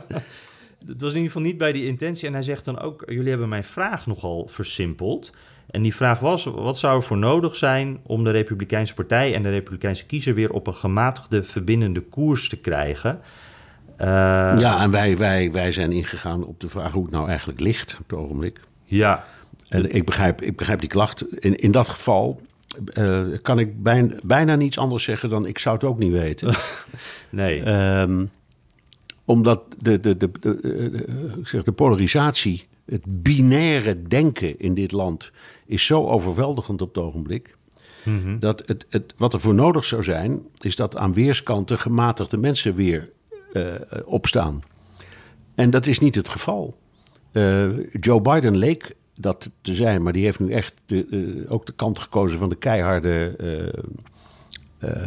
Het was in ieder geval niet bij die intentie. En hij zegt dan ook: Jullie hebben mijn vraag nogal versimpeld. En die vraag was: wat zou er voor nodig zijn om de Republikeinse Partij en de Republikeinse kiezer weer op een gematigde, verbindende koers te krijgen? Uh, ja, en wij, wij, wij zijn ingegaan op de vraag hoe het nou eigenlijk ligt op het ogenblik. Ja. En ik begrijp, ik begrijp die klacht. In, in dat geval uh, kan ik bijna, bijna niets anders zeggen dan ik zou het ook niet weten. nee. Um, omdat de, de, de, de, de, zeg, de polarisatie, het binaire denken in dit land is zo overweldigend op het ogenblik. Mm -hmm. Dat het, het, wat er voor nodig zou zijn, is dat aan weerskanten gematigde mensen weer uh, opstaan. En dat is niet het geval. Uh, Joe Biden leek dat te zijn, maar die heeft nu echt de, uh, ook de kant gekozen van de keiharde eh,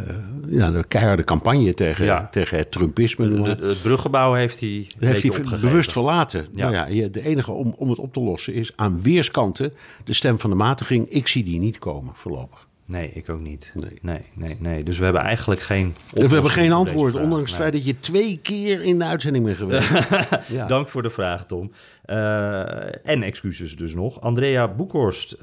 ja, de keiharde campagne tegen, Ja. tegen het Trumpisme. De- het bruggebouw heeft hij, een heeft hij opgegeven. bewust verlaten. Ja. Nou ja, de enige om, om het op te lossen is aan weerskanten de stem van de matiging. Ik zie die niet komen voorlopig. Nee, ik ook niet. Nee. Nee, nee, nee. Dus we hebben eigenlijk geen Dus we hebben geen antwoord, ondanks het feit dat je twee keer in de uitzending bent geweest. ja. Dank voor de vraag, Tom. Eh, en excuses dus nog. Andrea Boekhorst, eh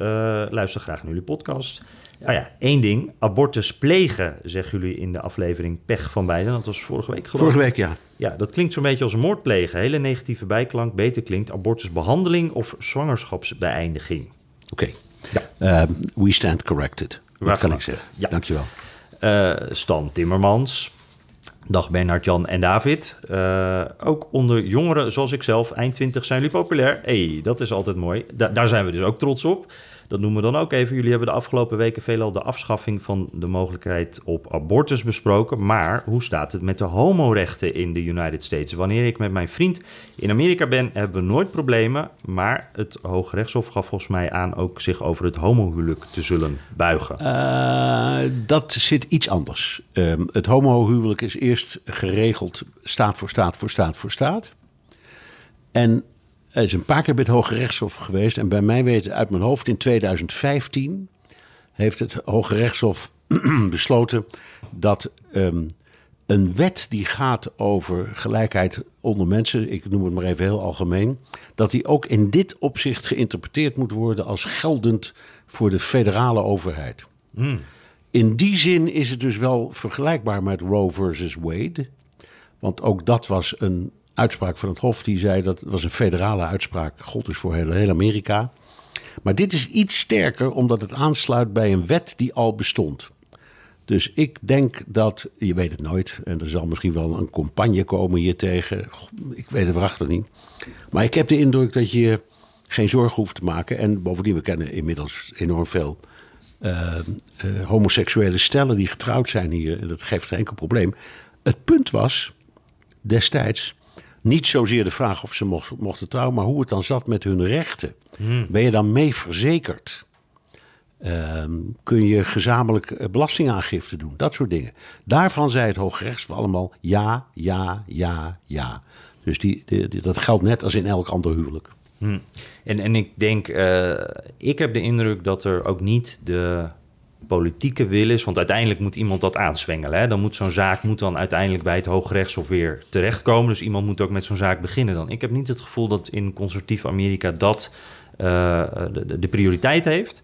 luister graag naar jullie podcast. Nou ja, één ding. Abortus plegen, zeggen jullie in de aflevering Pech van Beiden. Dat was vorige week geloof. Vorige week ja. Ja, dat klinkt zo'n beetje als moord plegen. Hele negatieve bijklank. Beter klinkt abortusbehandeling of zwangerschapsbeëindiging. Oké. Ja. Ehm, we stand corrected. Waarvan kan ik zeggen? Ja. Dankjewel. Eh Stan Timmermans. Dag Bernard, Jan en David. Eh, ook onder jongeren zoals ik zelf, eind 20 zijn jullie populair. hey, dat is altijd mooi. Da- daar zijn we dus ook trots op. Dat noemen we dan ook even. Jullie hebben de afgelopen weken veelal de afschaffing van de mogelijkheid op abortus besproken. Maar hoe staat het met de homorechten in de United States? Wanneer ik met mijn vriend in Amerika ben, hebben we nooit problemen. Maar het Hoge Rechtshof gaf volgens mij aan ook zich over het homohuwelijk te zullen buigen. Eh, dat zit iets anders. Ehm, het homohuwelijk is eerst geregeld staat voor staat voor staat voor staat. En er is een paar keer bij het Hoge Rechtshof geweest. En bij mij weten uit mijn hoofd in 2015 heeft het Hoge Rechtshof besloten dat ehm, een wet die gaat over gelijkheid onder mensen, ik noem het maar even heel algemeen, dat die ook in dit opzicht geïnterpreteerd moet worden als geldend voor de federale overheid. In die zin is het dus wel vergelijkbaar met Roe versus Wade. Want ook dat was een uitspraak van het Hof die zei dat het was een federale uitspraak. God is voor heel, heel Amerika. Maar dit is iets sterker omdat het aansluit bij een wet die al bestond. Dus ik denk dat, je weet het nooit, en er zal misschien wel een campagne komen hiertegen. Ik weet het waarachtig niet. Maar ik heb de indruk dat je geen zorgen hoeft te maken. En bovendien, we kennen inmiddels enorm veel eh, eh, homoseksuele stellen die getrouwd zijn hier. En dat geeft geen enkel probleem. Het punt was destijds niet zozeer de vraag of ze mocht- mochten trouwen, maar hoe het dan zat met hun rechten. Ben je dan mee verzekerd? Ehm, kun je gezamenlijk eh, belastingaangifte doen? Dat soort dingen. Daarvan zei het Hooggerechtshof allemaal ja, ja, ja, ja. Dus die, die- die- dat geldt net als in elk ander huwelijk. Hm. En, en ik denk, eh, ik heb de indruk dat er ook niet de politieke wil is. Want uiteindelijk moet iemand dat aanzwengelen. Hè? Dan moet zo'n zaak moet dan uiteindelijk bij het Hooggerechtshof weer terechtkomen. Dus iemand moet ook met zo'n zaak beginnen dan. Ik heb niet het gevoel dat in conservatief Amerika dat eh, de, de- de prioriteit heeft.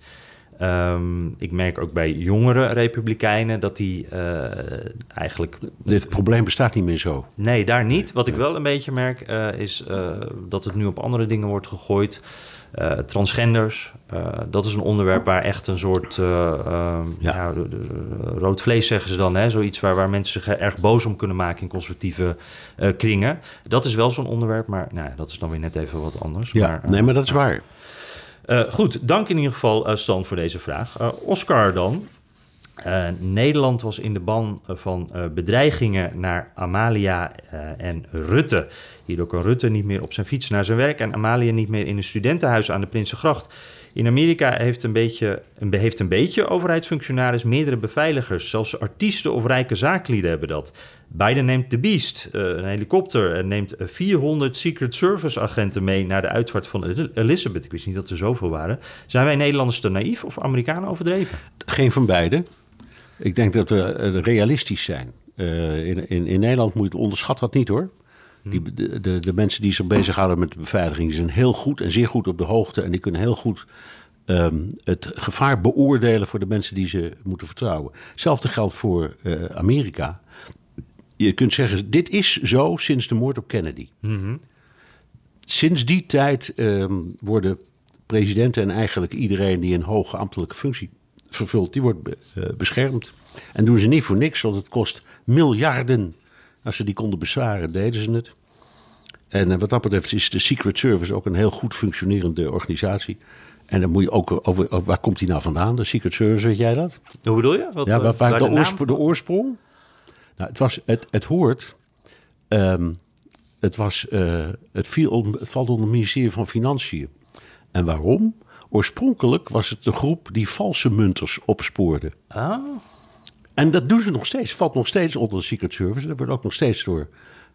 Ehm, ik merk ook bij jongere republikeinen dat die eh, eigenlijk Dit probleem bestaat niet meer zo. Nee, daar niet. Wat ik wel een beetje merk eh, is eh, dat het nu op andere dingen wordt gegooid. Eh, transgenders, eh, dat is een onderwerp waar echt een soort eh, ehm, Ja. ja, de- de- rood vlees zeggen ze dan, hè? zoiets waar, waar mensen zich erg boos om kunnen maken in conservatieve kringen. Dat is wel zo'n onderwerp, maar nou, dat is dan weer net even wat anders. Ja, maar, nee, maar dat is waar. goed, dank in ieder geval, Stan, voor deze vraag. Oscar dan. Eh, Nederland was in de ban eh, van eh, bedreigingen naar Amalia en Rutte. Hierdoor kan Rutte niet meer op zijn fiets naar zijn werk en Amalia niet meer in een studentenhuis aan de Prinsengracht. In Amerika heeft een beetje, heeft een beetje overheidsfunctionaris meerdere beveiligers. Zelfs artiesten of rijke zaaklieden hebben dat. Biden neemt de Beast, een helikopter, en neemt eh, 400 Secret Service agenten mee naar de uitvaart van El- Elizabeth. Ik wist niet dat er zoveel waren. Zijn wij Nederlanders te naïef of Amerikanen overdreven? Geen van beide. Ik denk dat we eh, realistisch zijn. Eh, in, in, in Nederland moet je onderschat dat niet hoor. Die, de, de, de mensen die zich bezighouden met de beveiliging zijn heel goed en zeer goed op de hoogte. En die kunnen heel goed ehm, het gevaar beoordelen voor de mensen die ze moeten vertrouwen. Hetzelfde geldt voor eh, Amerika. Je kunt zeggen, dit is zo sinds de moord op Kennedy. Sinds die tijd ehm, worden presidenten en eigenlijk iedereen die een hoge ambtelijke functie vervult, die wordt be- eh, beschermd. En doen ze niet voor niks, want het kost miljarden. Als ze die konden bezwaren, deden ze het. En eh, wat dat betreft is de Secret Service ook een heel goed functionerende organisatie. En dan moet je ook over, over- waar komt die nou vandaan, de Secret Service, weet jij dat? Hoe bedoel je? Wat, Ja, eh, waar, waar waar de, de naam oorspro- de oorsprong? Nou, het, was, het, het hoort. ehm, het, was, eh, het, viel het valt onder het ministerie van Financiën. En waarom? Oorspronkelijk was het de groep die valse munters opspoorde. Ah, En dat doen ze nog steeds. Valt nog steeds onder de Secret Service. Dat wordt ook nog steeds door,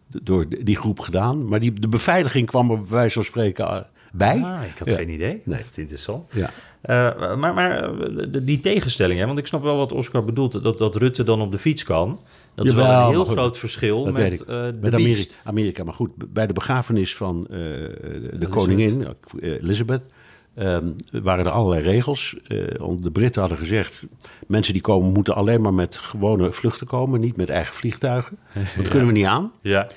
door die groep gedaan. Maar die, de beveiliging kwam er bij wijze van spreken eh, bij. Ah, ik had Ja. geen idee. Nee. Dat is interessant. Ja. Eh, maar maar die tegenstelling, hè? want ik snap wel wat Oscar bedoelt, dat, dat Rutte dan op de fiets kan. Dat is wel een heel goed, groot verschil met eh, de met Amerika. Amerika. Maar goed, bij de begrafenis van de koningin, Elizabeth, ehm, waren er allerlei regels. Eh, de Britten hadden gezegd, mensen die komen moeten alleen maar met gewone vluchten komen, niet met eigen vliegtuigen. Want dat kunnen we niet aan. Ja.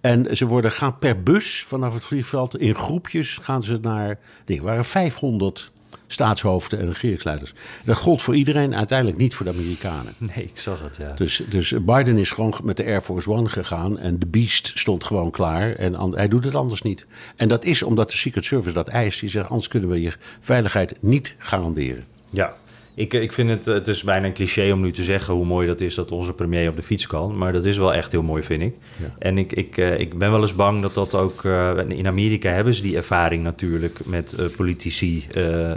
En ze worden, gaan per bus vanaf het vliegveld in groepjes gaan ze naar. Er waren 500 staatshoofden en regeringsleiders. Dat gold voor iedereen, uiteindelijk niet voor de Amerikanen. Nee, ik zag het, ja. Dus, dus Biden is gewoon met de Air Force One gegaan en de Beast stond gewoon klaar. En hij doet het anders niet. En dat is omdat de Secret Service dat eist. Die zegt, anders kunnen we je veiligheid niet garanderen. Ja, ik, ik vind het, het is bijna een cliché om nu te zeggen hoe mooi dat is dat onze premier op de fiets kan. Maar dat is wel echt heel mooi, vind ik. En ik, ik, eh, ik ben wel eens bang dat dat ook... eh, in Amerika hebben ze die ervaring natuurlijk met eh, politici eh,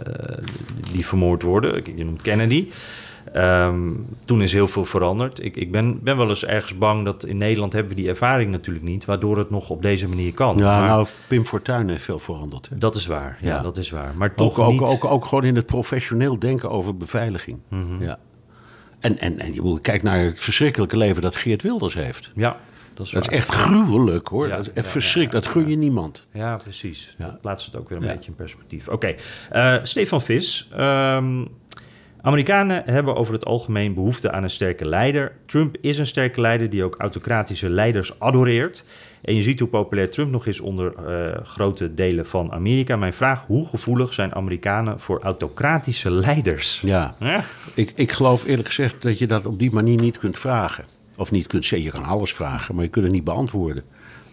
die vermoord worden. Je noemt Kennedy. Ehm, toen is heel veel veranderd. Ik, ik ben, ben wel eens ergens bang dat in Nederland hebben we die ervaring natuurlijk niet... waardoor het nog op deze manier kan. Ja, Maar nou, Pim Fortuyn heeft veel veranderd. hè. Dat is waar, ja, Ja. dat is waar. Maar Ook, toch ook, niet... ook, ook gewoon in het professioneel denken over beveiliging. Mhm. ja. En, en, en je moet kijk naar het verschrikkelijke leven dat Geert Wilders heeft. Ja, dat is Dat is echt gruwelijk hoor. Ja, dat is echt ja, verschrikkelijk. ja, dat gun je niemand. Ja, precies. Dat plaatst het ook weer een beetje in perspectief. Oké, Eh, Stefan Vis. ehm, Amerikanen hebben over het algemeen behoefte aan een sterke leider. Trump is een sterke leider die ook autocratische leiders adoreert. En je ziet hoe populair Trump nog is onder eh, grote delen van Amerika. Mijn vraag, hoe gevoelig zijn Amerikanen voor autocratische leiders? Ja. Ja? Ik, ik geloof eerlijk gezegd dat je dat op die manier niet kunt vragen. Of niet kunt zeggen, je kan alles vragen, maar je kunt het niet beantwoorden.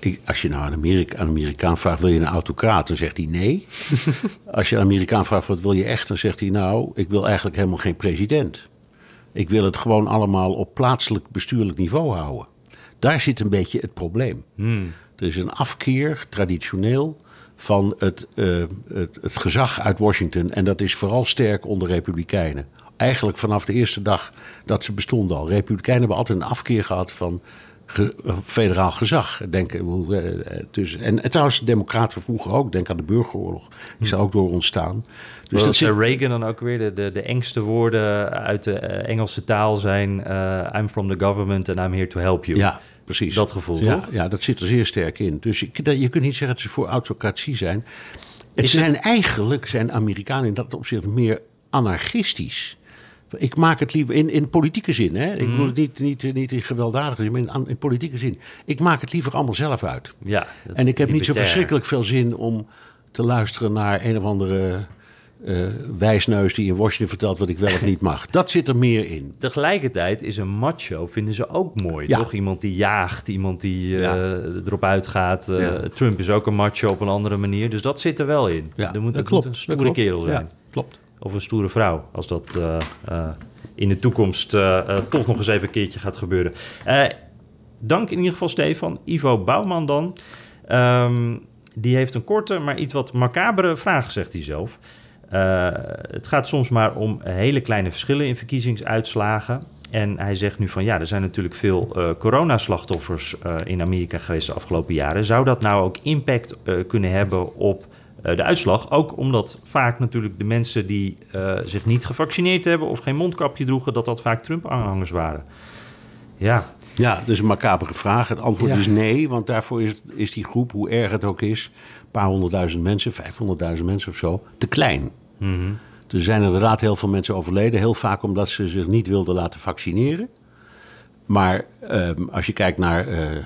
Ik, als je nou een, Amerika, een Amerikaan vraagt, wil je een autocraat? Dan zegt hij nee. als je een Amerikaan vraagt, wat wil je echt? Dan zegt hij, nou, ik wil eigenlijk helemaal geen president. Ik wil het gewoon allemaal op plaatselijk bestuurlijk niveau houden. Daar zit een beetje het probleem. Er is een afkeer, traditioneel, van het, eh, het, het gezag uit Washington. En dat is vooral sterk onder Republikeinen. Eigenlijk vanaf de eerste dag dat ze bestonden al. Republikeinen hebben altijd een afkeer gehad van ge- federaal gezag. Denk, eh, eh, dus, en, en trouwens, de Democraten vroeger ook. Denk aan de burgeroorlog. Die is er ook door ontstaan. Dus dat zit, Reagan dan ook weer de, de, de engste woorden uit de eh, Engelse taal zijn... I'm from the government and I'm here to help you. Ja, precies. Dat gevoel, ja, toch? Ja, dat zit er zeer sterk in. Dus je, je kunt niet zeggen dat ze voor autocratie zijn. Het Is zijn eigenlijk, zijn Amerikanen in dat opzicht meer anarchistisch. Ik maak het liever in, in politieke zin. Hè? Ik Mhm. bedoel het niet, niet, niet in gewelddadige zin, maar in, in politieke zin. Ik maak het liever allemaal zelf uit. Ja, En ik heb niet zo verschrikkelijk veel zin om te luisteren naar een of andere eh, wijsneus die in Washington vertelt wat ik wel of niet mag. Dat zit er meer in. Tegelijkertijd is een macho, vinden ze ook mooi. Ja. Toch iemand die jaagt, iemand die eh, Ja. erop uitgaat. Eh, Ja. Trump is ook een macho op een andere manier. Dus dat zit er wel in. Ja, er moet, dat klopt. moet een stoere kerel zijn. Klopt. Of een stoere vrouw, als dat eh, eh, in de toekomst eh, toch nog eens even een keertje gaat gebeuren. Dank in ieder geval, Stefan. Ivo Bouwman dan. Ehm, die heeft een korte, maar iets wat macabere vraag, zegt hij zelf. Het gaat soms maar om hele kleine verschillen in verkiezingsuitslagen. En hij zegt nu van ja, er zijn natuurlijk veel eh coronaslachtoffers in Amerika geweest de afgelopen jaren. Zou dat nou ook impact kunnen hebben op de uitslag? Ook omdat vaak natuurlijk de mensen die eh, zich niet gevaccineerd hebben of geen mondkapje droegen, dat dat vaak Trump-aanhangers waren. Ja, Ja, dus een macabere vraag. Het antwoord Ja. is nee, want daarvoor is, is die groep, hoe erg het ook is, een paar honderdduizend mensen, vijfhonderdduizend mensen of zo, te klein. Dus er zijn inderdaad heel veel mensen overleden, heel vaak omdat ze zich niet wilden laten vaccineren. Maar ehm, als je kijkt naar eh, eh,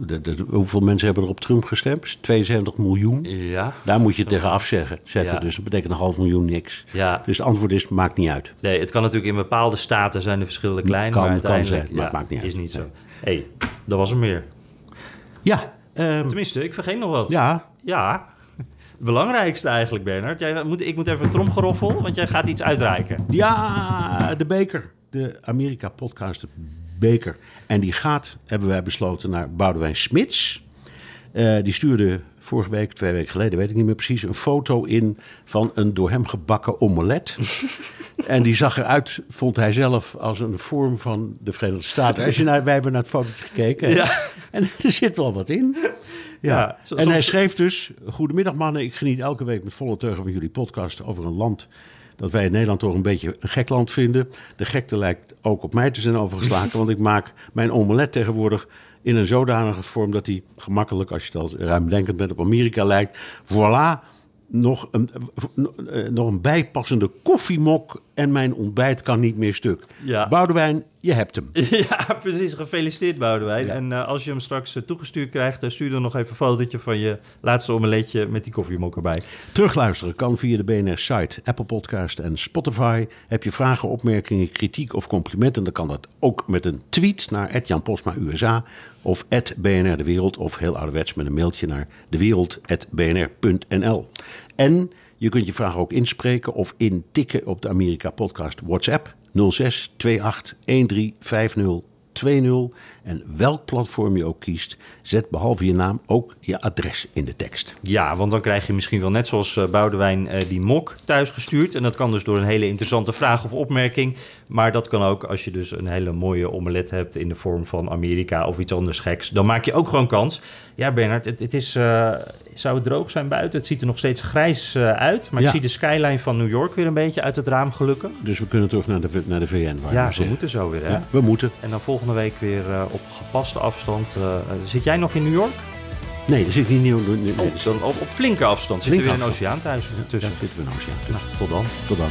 de, de- hoeveel mensen hebben er op Trump gestemd, 72 miljoen. ja. Daar moet je tegen afzeggen, zetten. Ja. Dus dat betekent een half miljoen niks. Ja. Dus het antwoord is, maakt niet uit. Nee, het kan natuurlijk in bepaalde staten zijn de verschillen klein, Kan- maar kan zijn, maar het maakt niet uit. is niet zo. hey, dat was er meer. Ja, ehm, Tenminste, ik vergeet nog wat. ja, Ja, het belangrijkste eigenlijk, Bernard. Jij moet, ik moet even een tromgeroffel, want jij gaat iets uitreiken. Ja, de beker. De Amerika-podcast, de beker. En die gaat, hebben wij besloten, naar Boudewijn Smits. Eh, die stuurde vorige week, twee weken geleden, weet ik niet meer precies, een foto in van een door hem gebakken omelet. en die zag eruit, vond hij zelf, als een vorm van de Verenigde Staten. Als je naar, wij hebben naar het fotootje gekeken. Ja. En er zit wel wat in. Ja. Ja, en soms- hij schreef dus: Goedemiddag mannen, ik geniet elke week met volle teugen van jullie podcast over een land dat wij in Nederland toch een beetje een gek land vinden. De gekte lijkt ook op mij te zijn overgeslagen, want ik maak mijn omelet tegenwoordig in een zodanige vorm dat hij gemakkelijk, als je het al ruimdenkend bent, op Amerika lijkt. Voilà, nog een, eh, nog een bijpassende koffiemok en mijn ontbijt kan niet meer stuk. Ja. Boudewijn, je hebt hem. Ja, precies. Gefeliciteerd, Boudewijn. En eh, als je hem straks eh, toegestuurd krijgt, eh, stuur dan nog even een fotootje van je laatste omeletje met die koffiemok erbij. Terugluisteren kan via de BNR-site, Apple Podcast en Spotify. Heb je vragen, opmerkingen, kritiek of complimenten... dan kan dat ook met een tweet naar Jan Posma USA... of BNR De Wereld of heel ouderwets met een mailtje naar dewereld.bnr.nl. En je kunt je vragen ook inspreken of intikken op de Amerika Podcast WhatsApp 06 28 13 50 20. En welk platform je ook kiest, zet behalve je naam ook je adres in de tekst. Ja, want dan krijg je misschien wel net zoals eh, Boudewijn eh, die mok thuisgestuurd. En dat kan dus door een hele interessante vraag of opmerking. Maar dat kan ook als je dus een hele mooie omelet hebt in de vorm van Amerika of iets anders geks. Dan maak je ook gewoon kans. Ja, Bernard, het, het is, eh, zou het droog zijn buiten? Het ziet er nog steeds grijs eh, uit. Maar Ja. ik zie de skyline van New York weer een beetje uit het raam gelukkig. Dus we kunnen terug naar de, naar de VN. Waar Ja, we moeten zo weer, hè? Ja, we moeten. En dan volgende week weer eh, op gepaste afstand. Zit jij nog in New York? Nee, dat zit niet nieuw. Nee, Oh, dan op, op flinke afstand. Zit er weer Flinke een oceaan thuis Ja, tussen. zitten we nou, ja. Nou, tot dan. Tot dan.